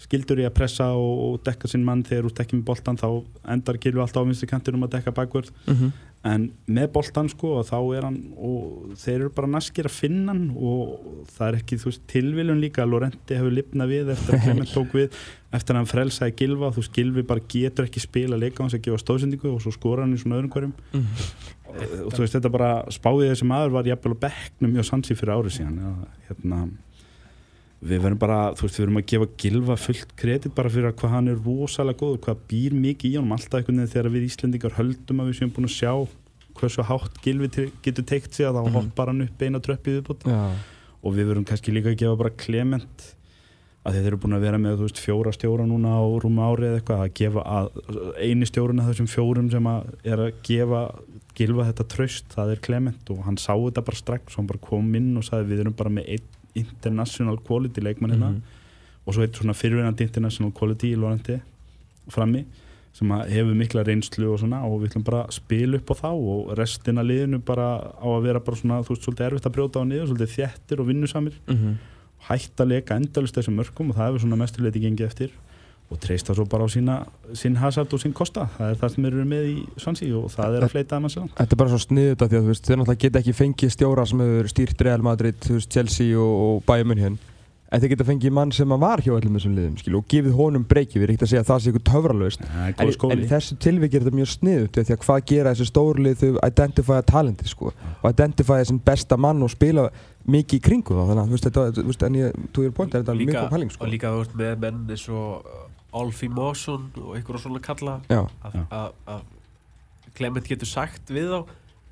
skildur í að pressa og, og dekka sinn mann þegar þú ert ekki með boltan þá endar Gilvi alltaf á vinstri kantinum að dekka bakvörð
Mhm.
En með boltan sko og þá er hann og þeir eru bara naskir að finna hann og það er ekki þú veist tilviljun líka. Lorenti hefur lifnað við eftir að Clement tók við eftir að hann frelsaði Gilva þú veist Gilvi bara getur ekki spila leika hans að gefa stóðsendingu og svo skora hann í svona öðrum hverjum. Og, og þú veist þetta bara spáðið þessi maður var jafnvel á bekknum hjá Sansi fyrir árið síðan. Ja, hérna við verðum bara, þú veist, við verðum að gefa Gilva fullt kredit bara fyrir að hvað hann er rosalega góður, hvað býr mikið í honum alltaf einhvern veginn þegar við Íslendingar höldum að við séum búin að sjá hversu hátt Gilvi getur teikt sig að þá hoppar hann upp eina tröppið viðbútt
Já,
og við verðum kannski líka að gefa bara Clement að þeir eru búin að vera með þú veist, fjóra stjóra núna á rúma ári eða eitthvað að gefa að eini stjórun af þessum fjórum sem að er að gefa Gilva þetta tröst, það er Clement. Og hann sá þetta bara strax og hann bara kom inn og sagði við erum bara með einn international quality leikmann hérna og svo eitt svona fyrirvinandi international quality í Lorenti frammi sem hefur mikla reynslu og svona og við ætlum bara að spila upp á þá og restina liðinu bara á að vera bara svona þú veist svolítið erfitt að brjóta á niður svolítið þjættir og vinnusamir.
Mhm.
hætt að leka endalust þessum mörgum og það hefur svona mestuleiti gengið eftir og treysta svo bara á sína, sín hazard og sín kosta. Það er það sem eru með í Svansi og það er að fleita að mann sér
Þetta er bara svo sniðut að því að þú veist, þeir náttúrulega geta ekki fengið stjóra sem hefur stýrt Real Madrid, þú veist, Chelsea og, og Bayern München. En þeir geta fengið mann sem að var hjá öllum þessum liðum skilu, og gefið honum breyki, við erum ekkert að segja að það sé
það er
en, en þessu tilviki er þetta mjög sniðut því að hvað gera þessi stórlið þau identifya talenti sko, og identifya þessin besta mann og spila mikið í kringu þá. Þannig að þú veist, þetta, þú veist, en ég, þú er point, er þetta mjög
líka,
góð pæling sko.
og líka þú veist með menn eins og Alfie Mawson og einhverja svona kalla að Clement getur sagt við þá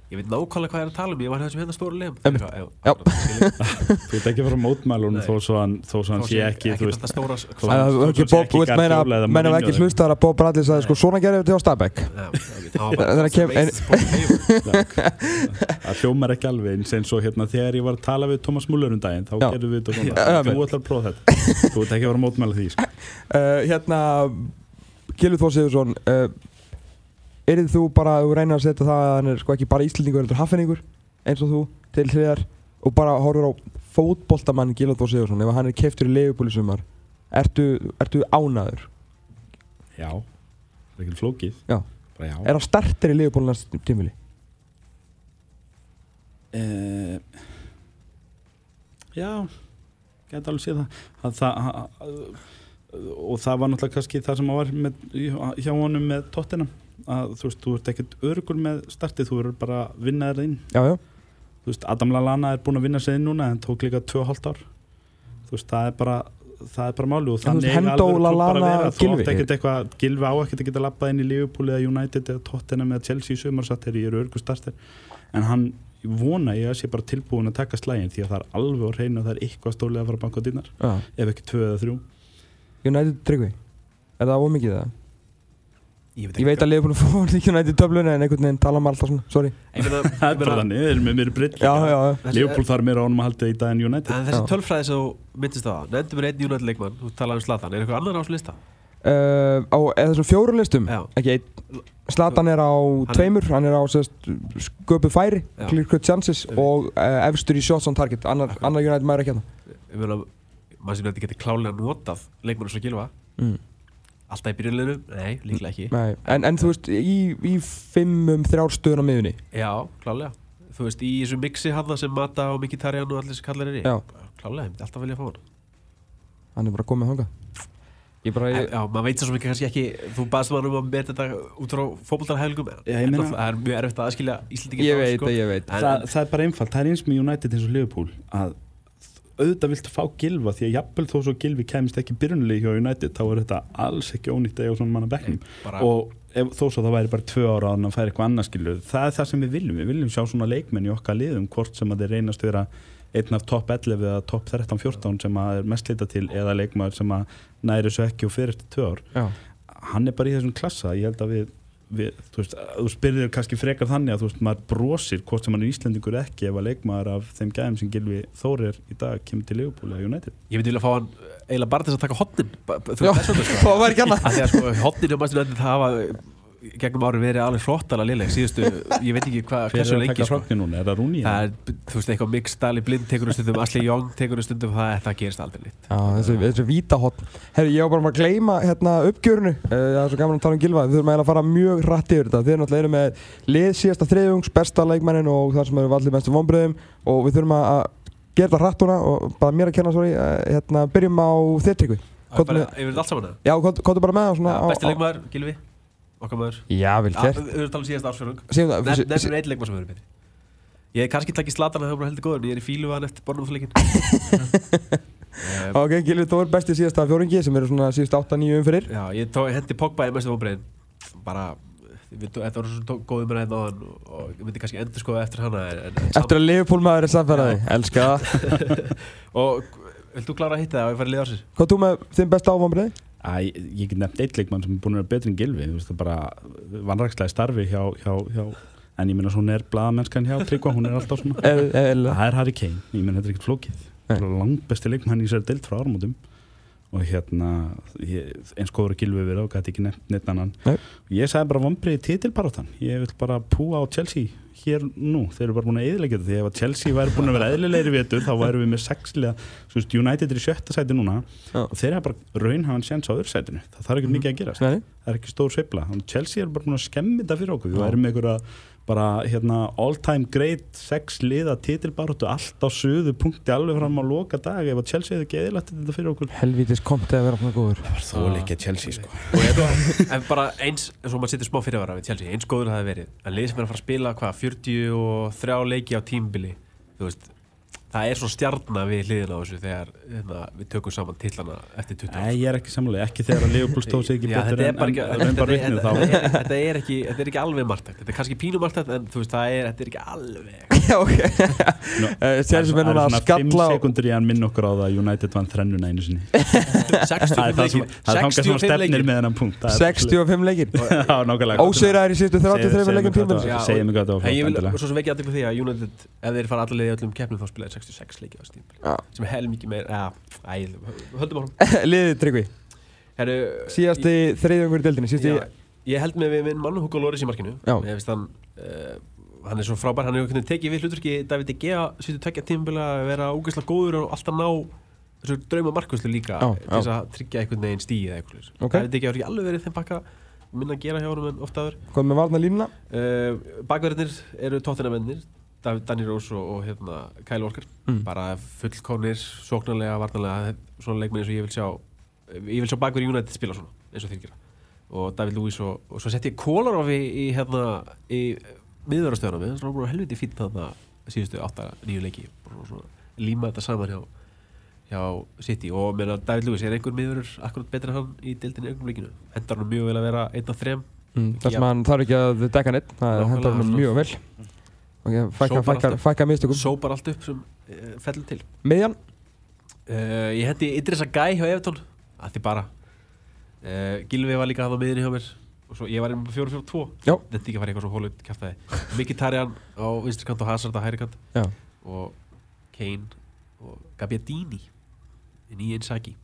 ég veit nákvæmlega hvað er að tala um ég var þessum hérna. Já,
Já. (laughs)
þú ert ekki að fara honum
Nei.
þó svo hann, þó svo hann sé ekki þú veist,
meina við ekki hlustaðar að Bob Bradley sagði sko, svona gerir þetta hjá Stabæk.
Já, (laughs) það
hljómar ekki alveg eins eins og hérna þegar ég var að tala við Thomas Muller um daginn þá
Já.
gerðum við þetta (laughs) þú ætlar að prófa þetta. Þú ert ekki að vera að mótmæla því sko.
uh, Hérna Gilvi Þór Sigursson uh, Erið þú bara, þú reynir að setja það að hann er sko ekki bara Íslandingur, heldur haffinningur eins og þú, til hliðar og bara horfur á fótboltamann Gilvi Þór Sigursson ef hann er keiftur í leifupúli sumar ertu, ertu ánaður?
já, það er ekki flókið
Já.
bara já
Er hann starter í leifupúli næst tímili?
Eh, já geta alveg séð það, það, það að, og það var náttúrulega kannski það sem var með, hjá honum með tóttina að þú veist, þú ert ekkert örugur með startið, þú verður bara að vinna þér inn.
Já, já,
þú veist, Adam Lallana er búinn að vinna sig inn núna en tók líka 2,5 ár. Þú veist, það er bara það er bara máli og þannig klúbbar að
Lallana,
vera. þú átt ekkert eitthvað, Gilvi á ekkert að geta labbað inn í Liverpool eða United eða Tottenham eða Chelsea í sumarsatt þegar ég eru örgu starter en hann vona ég að sé bara tilbúin að taka slægin því að það er alveg á hreinu að það er eitthvað stólið að fara að banka á dýnar ef ekki tvö eða þrjú.
United Tryggvi Er það ómikið það?
Ég
Ég veit að Leifupúli (laughs) fór ekki United töfluna en einhvern veginn tala um alltaf svona, sorry. (laughs)
Það er bara þannig, þeir eru með mér brill
Já, já, já.
Liverpool þarf meira ánum að halda í dag en United.
En þessi tölfræði sem þú myndist á Nefndu mér einn United leikmann, þú talaði um Zlatan Er eitthvað annar á þessu lista?
uh, á eða þessum fjórum listum?
Já.
ekki einn. Zlatan er á
Hann-
tveimur hann er á sérst, sköpu færi
Já.
clear cut chances og uh, efstur í shots on target. Annar, annar United maður ekki hérna.
Ég meina, maður sem Alltaf í byrjunleginu? Nei, líklega ekki.
Nei, en, en þú veist í, í fimmum þrjár stöðun á miðunni
Já, klálega. Þú veist, í þessu mixi hann sem Mata og Mkhitaryan og allir þessi kallar er í?
Já.
Klálega, ég myndi alltaf vilja að fá hann
hann er bara komið þangað. Ég bara
En,
ég,
Já, maður veit svo mikið kannski ekki Þú baðst maður um að meta þetta út frá fótboltarhælgum
Já, ég meina-
Það er mjög erfitt að aðskilja Íslandingin
ég veit, ég veit.
En-
það, það er bara einfalt, það er eins með United eins og Liverpool að auðvitað viltu fá gilva því að jafnvel þó svo gilvi kemist ekki byrjunulegi hjá United þá er þetta alls ekki ónýtt að eiga svona manna
bara,
og ef, þó svo það væri bara tvö ára að hann færi eitthvað annað skilur það er það sem við viljum, við viljum sjá svona leikmenn í okkar liðum hvort sem að þeir reynast vera einn af topp 11 eða topp 13-14 sem að er mest lita til eða leikmaður sem að næri svo ekki og fyrir eftir tvö ár.
Já,
hann er bara í þessum klassa. Ég held að við, við þú, veist, þú spyrir kannski frekar þannig að þú veist, maður brosir hvort sem hann er Íslendingur ekki ef að leikmaður af þeim gæðum sem Gilvi Þórir í dag kemur til Liverpool eða United.
Ég myndi vilja fá hann eiginlega bara til þess að taka hotnin
já, það var ekki annað.
sko hotnin og mæstum þetta það hafa gegnum ári verið alveg flottalega liðleg síðustu, ég veit ekki hvað
Hver
hversu
er
lengi sko.
núna? Er það Rúni?
það er, þú veist, eitthvað Mick Stalli blind tekur um stundum, Asli Young tekur um stundum það, það gerist aldrei nýtt
þessi vítahotn Herri, ég var bara að gleyma hérna uppgjörunu uh, Það er svo gaman að tala um Gilva Við þurfum að fara mjög hratt yfir þetta. Þið náttúrulega eru með lið síðasta þriðjungs Besta leikmennin og þar sem eru valið mestu vonbröðum Og við þurfum að að gera þetta hratt núna Og bara mér að kenna, sorry. Uh, hérna, Byrjum á þér tryggvi.
Það er yfir þetta allt saman eða?
Já, komdu bara með það á-
Besti
á-
leikmaður, Gilvi, okkar maður.
Já, vel
Já,
gert.
Við við erum talað um síðast
sí-
Nefnir einn leikmaður sem verður betri. Ég hef kannski takkið slatan að það bara heldur góður en ég er í fílu að hann eftir bornumþleikin (laughs)
Ok, Gilvi Þór besti síðasta fjóringi sem eru svona síðust 8-9 umfyrir
Já, ég hendi Pogba í mestu vonbreiðin bara, við, þetta var svo góð umræðin og, ég myndi kannski endur skoða eftir hana
Eftir að Liverpool maður er samfæraði (laughs)
þú?
Hvað þú með þinn besta áfambriði?
Æ, ég get nefnt eitt leikmann sem er búin að vera betri en Gilvi þú veist, það bara vannrækslega starfi hjá, hjá, hjá en ég meina svona er blaðamennskan hjá Tryggva, hún er alltaf svona. (laughs) Það er Harry Kane, ég meina þetta er ekkert flókið. Langt besti leikmann í sér deilt frá áramótum og hérna eins góður að Gilvi verið og gæti ekki nefnt neitt annan.
Nei.
ég sagði bara vombriði titilbaráttan. Ég vil bara púa á Chelsea hér nú, þeir eru bara búin að eðilegja þetta. Því ef að Chelsea væri búin að vera eðlilegri vetur þá væru við með veist United er í sjötta sæti núna.
Já.
og þeir hafa bara raunhafan sjans á öðru sætinu. Það þarf ekki mikið að gera það er ekki stór að Chelsea er bara búin að skemmi þetta fyrir okkur. Við værum með einhverja bara hérna all time great sex liða titilbaróttu allt á söðu punkti alveg fram á loka dag ef að Chelsea hefði ekki eðilagt þetta fyrir okkur.
Helvítis komti að vera svona góður.
Þó líka Chelsea sko. (laughs)
Og ég þú, en bara eins, eins og maður setur smá fyrirvara við Chelsea, eins góður það hefði verið. Að lið sem er að fara að spila hvað, 43 leiki á tímbili þú veist, það er svo stjarnar við hliðina á þessu þegar hérna, við tökum saman tillana eftir 20
Nei, ég er ekki samlega, ekki þegar að Liverpool stóð sig ekki
Já,
betur
þetta er
en,
bara ekki,
vitnið
þetta,
þá.
þetta, er ekki, þetta er ekki alveg margtækt Þetta er kannski pínu margtækt en þú veist, það er, þetta er ekki alveg (laughs)
Já, ok. Eh,
það
er núna að
svona 5
skalla á-
sekundur í að minna okkur á það að United vann þrennuna einu sinni.
65 (laughs)
það er það sem
leikir.
það er þangað sem
65
stefnir
leikir.
með þennan punkt. Það er-
65 leikir. (laughs)
Já, nákvæmlega.
Óseiraðir í síðustu 33 leikum tímil
Já,
Segðu
og-
mig hvað það var.
ég vil svo sem vekja aðeins því að United, ef þeir fara allir í öllum keppnum þá spilaði 66 leiki á tímabili.
Já.
sem er hel mikið meir, ja, höldum á hann (laughs)
Liðið tryggvi? Síðasti þriðjöngur í deildinni Síðasti
Já, ég held með minn mann Hugo Loris í markinu. Hann uh, hann er svo frábær, hann hefur tekið við hlutverki David De Gea sýttu tvekja tímabili að vera ógeðslega góður og alltaf ná þessu drauma markvæslu líka
Já,
til þess að tryggja einhvern veginn stíð eða eitthvað
Ok.
David De Gea hefur ekki alveg verið þeim bakka minna að gera hjá honum en ofta aður
Hvað með varna línuna
uh, Bakverðinir eru tóttinamennir Danny Rose og, og hérna, Kyle Walker.
Mm.
bara fullkonir, sóknarlega, varnarlega svona leikmenn eins og ég vil sjá ég vil sjá bakverð United spila svona eins og þeir gera. Og David Lewis og, og svo sett ég Kolarov í, í hérna í miðverðarstöðuna með, svona bara helviti fínt þarna síðustu 8-9 leiki. Líma þetta saman hjá hjá City. Og meina David Lewis er einhver miðverður akkurat betur en hann í deildinni einhverjum leikinu hendar hann mjög vel að vera einn af þrem?
Mm, Það sem
Já.
hann þarf ekki að dekka neitt Það hendur hann mjög vel Ok, fækka, fækka, fækka mistökum.
Sópar allt upp sem uh, fellur til.
Miðjan?
Uh, ég hendi Idrissa Gæ hjá Evertón að því bara uh, Gilvi var líka hann á miðinni hjá mér. Og svo ég var einnig með 4-4-2
Já.
þetta ekki að fara eitthvað svo hólut kæftæði Miki Tarjan á vinstri kant og Hazard á hægri kant.
Já.
Og Kane og Gabbiadini nýja Inzaghi.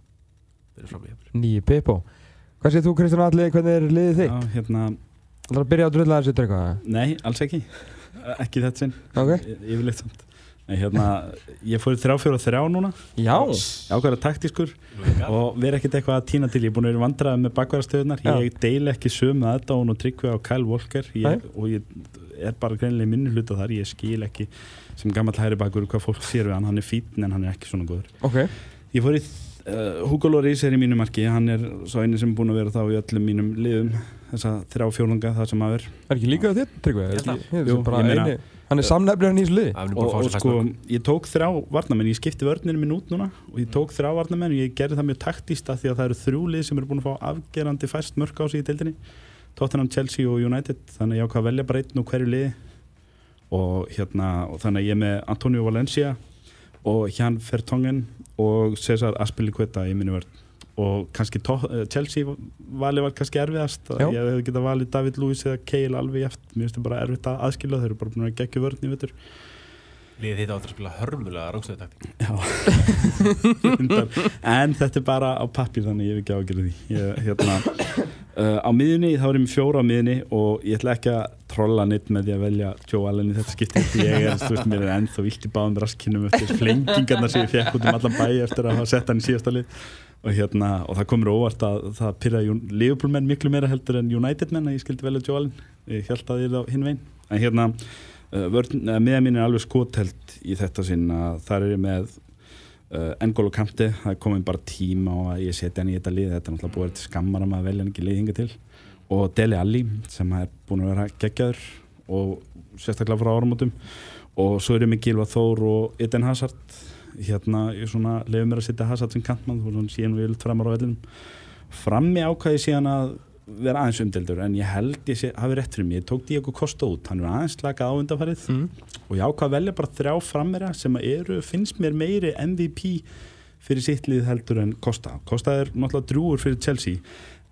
Nýji Pippo Hvað séð þú Kristján Alli, hvernig er liðið þitt?
Já, hérna,
Það er að byrja að drulla þessu drauga
nei, alls ekki ekki þetta sinn.
Ok.
Yfirleitt samt. Nei, hérna, ég fór í þrjá fjóra þrjá núna.
Já.
Ákvæða taktískur. Og verið ekkert eitthvað að týna til. Ég er búin að vera vandræða með bakverðastöðunar
Já.
ég deil ekki sömu aðdáun og tryggvi á Kyle Walker. Ég, og ég er bara greinilega í minni hluta þar. Ég skil ekki sem gammal hæri bakur hvað fólk sér við hann, hann er fítn en hann er ekki svona góður.
Ok.
Ég fór í uh, Hugo Lloris er í mínu marki. Hann er svo eini sem er búin að vera þá í öllum mínum liðum þessa þrjá fjólunga það sem að ver
Er ekki líka er
meina-
eini Hann er samnefnir í þessu liði.
Það er búin
og,
að
og
sér
sko, ég tók þrjá varnamenn, ég skipti vörninu minn út núna og ég tók þrjá varnamenn og ég gerði það mjög taktíst af því að það eru þrjú lið sem eru búin að fá afgerandi fæst mörk á sig í deildinni. Tottenham, Chelsea og United. Þannig að ég ákvað að velja bara einn úr hverju liði. Og hérna og þannig að ég er með Antonio Valencia og Jan Vertongen og Cesar Aspilicueta í minni vörn. Og kannski eh, Chelsea valið var kannski erfiðast.
Já.
ég hefði getað valið David Lewis eða Keil alveg eftir, mér finnst það bara erfitt að aðskilja. Þeir eru bara búin að gegja vörn
Liðið þetta áttur að spila hörmulega rángstöðu taktík.
Reyndar. en þetta er bara á pappir þannig ég hef ekki ágjörði því. Ég, hérna, uh, á miðunni þá er ég með fjóra á miðunni og ég ætla ekki að trolla neitt með því að velja Joe Allen í þetta skipti ég er, þú veist, mér er ennþá vilt í báðum raskinum eftir flengingarna sem ég fekk út um allan bæ eftir að hafa sett hann í síðasta lið. Og, hérna, og það komur óvart að það pyrra Liverpool menn miklu meira heldur en United menn að ég skildi velja Joe Allen. Ég held að ég er á hinn veginn. En hérna, uh, miða mín er alveg skotelt í þetta sinn að þar er ég með Uh, N'Golo Kante, það komin bara tíma og ég setja hann í þetta lið, þetta er náttúrulega búið til skammar að maður velja ekki lið hinga til. Og Dele Alli sem er búin að vera geggjaður og sérstaklega frá áramótum. Og svo er ég með Gilva Þór og Eden Hazard. Hérna, ég svona lefur mér að setja Hazard sem kantmann, þú veist, síðan vilt framar á vellinum. Frammi ákvæði síðan að vera aðeins umdeldur en ég held ég sé, hafi rétt fyrir mig, ég tók Diego Costa út hann er aðeins slakað á undanfarið.
Mm.
og ég ákvað að velja bara þrjá frammera sem eru, finnst mér meiri MVP fyrir sitt lið heldur en Costa. Costa er náttúrulega drúur fyrir Chelsea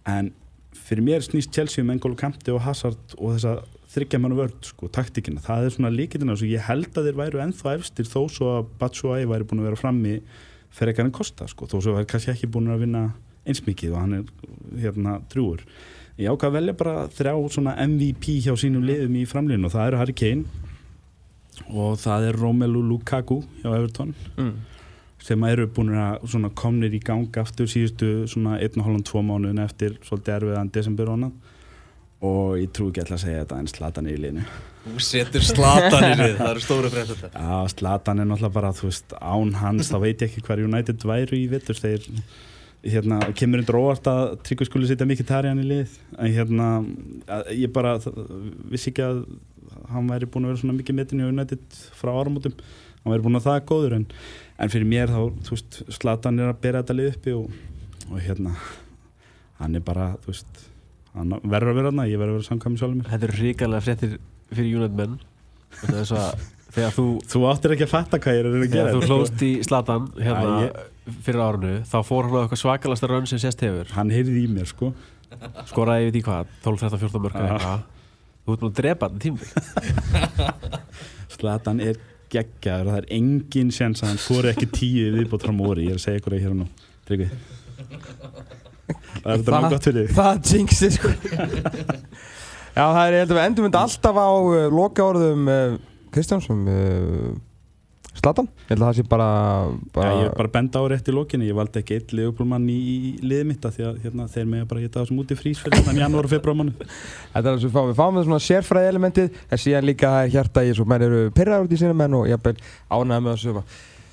en fyrir mér snýst Chelsea um N'Golo Kante og Hazard og þessa þryggjamannu vörd, sko, taktíkina. Það er svona líkitina, svo ég held að þeir væru ennþá efstir þó svo að Batshuayi væri búin að vera frammi fyrir eitthvað en Costa, sko, þó svo eins mikið og hann er hérna drúur ég ákvað að velja bara þrjá svona MVP hjá sínum liðum í framlýðinu og það eru Harry Kane og það er Romelu Lukaku hjá Everton
Mm.
sem eru búin að svona komnir í gang aftur síðustu svona 1,5-2 mánuðin eftir svolítið erfiðan desember og annað. Og ég trú ekki alltaf að segja þetta en Slatan er í liðinu.
Þú setur slatan í lið, það eru stóru frétt þetta.
Já, Slatan er náttúrulega bara, þú veist, án hans þá veit ég ekki hver United væru í vittur þeir, hérna, kemur undir óvart að Tryggvi skuli setja mikið tarjan í lið. En hérna, ég bara vissi ekki að hann væri búin að vera svona mikið metin í United frá áramótum, hann væri búin að það er góður en, en fyrir mér þá, þú veist Slatan er að bera þetta lið uppi og, og hérna, hann er bara þú veist, hann verður að vera hann ég verður að vera samkvæmum sjálfum mér.
Þetta eru ríkalega fréttir fyrir United menn. Þetta er svo að þegar þú
Þú áttir ekki að fatta hvað ég er að gera
Þegar þú
þetta, sko.
hlóst í Slatan hérna
Já,
fyrir árunu þá fór hann á eitthvað svakalasta raun sem sést hefur.
Hann heyrði í mér, sko.
Skoraði yfir því hvað, 12, 13, 14 mörg Þú ert búin að drepa þetta tímabil. (laughs)
Zlatan er geggjaður og það er engin sjans að hann fóri ekki tíu í viðbót frá móri, ég er að segja ykkur að hér og nú. Tryggvi. Það er mjög gott fyrir þig.
Það jinxi sko. (laughs) Já, það er, ég held að við endum þetta alltaf á uh, loka orðum uh, Kristjánsson uh, Slatan, ég held að það sé bara, bara
Já, ég er bara benda á rétt í lokinni, ég valdi ekki eitt liðupólmann í, liðið mitt því að hérna, þeir með bara geta þessum út í frís fyrir þannig janúar og februar mánu (laughs)
Þetta er alveg svo við fáum, við fáum með svona sérfræði elementið en síðan líka er hjarta í svo menn eru pyrraður út í sinni menn og jafnvel ánægða með að söfa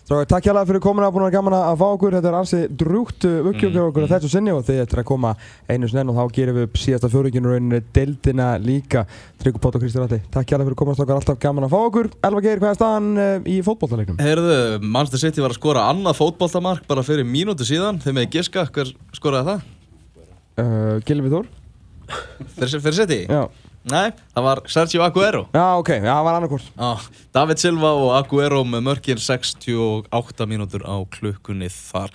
Svo takk hjá fyrir komuna, búin að vera gaman að fá okkur þetta er ansi drúgt uppgjöfgjör okkur mm. þessu sinni og þið ættir að koma einu sinni enn og þá gerum við upp síðasta fjóruginu rauninni deildina líka Tryggur Pótt og Kristján Alli Takk hjá fyrir komuna, okkar alltaf gaman að fá okkur Elva Geir, hvað er staðan uh, í fótbollalegnum?
Heyrðu, Manchester City var að skora annað fótboltamark bara fyrir mínútu síðan Þeir með giska, hver skoraði það?
Uh, Gilvi Þór?
Fyrir, fyrir Nei, það var Sergio Aguero.
Já ok, já, það var annarkort
Já, David Silva og Aguero með mörkin 68 mínútur á klukkunni þar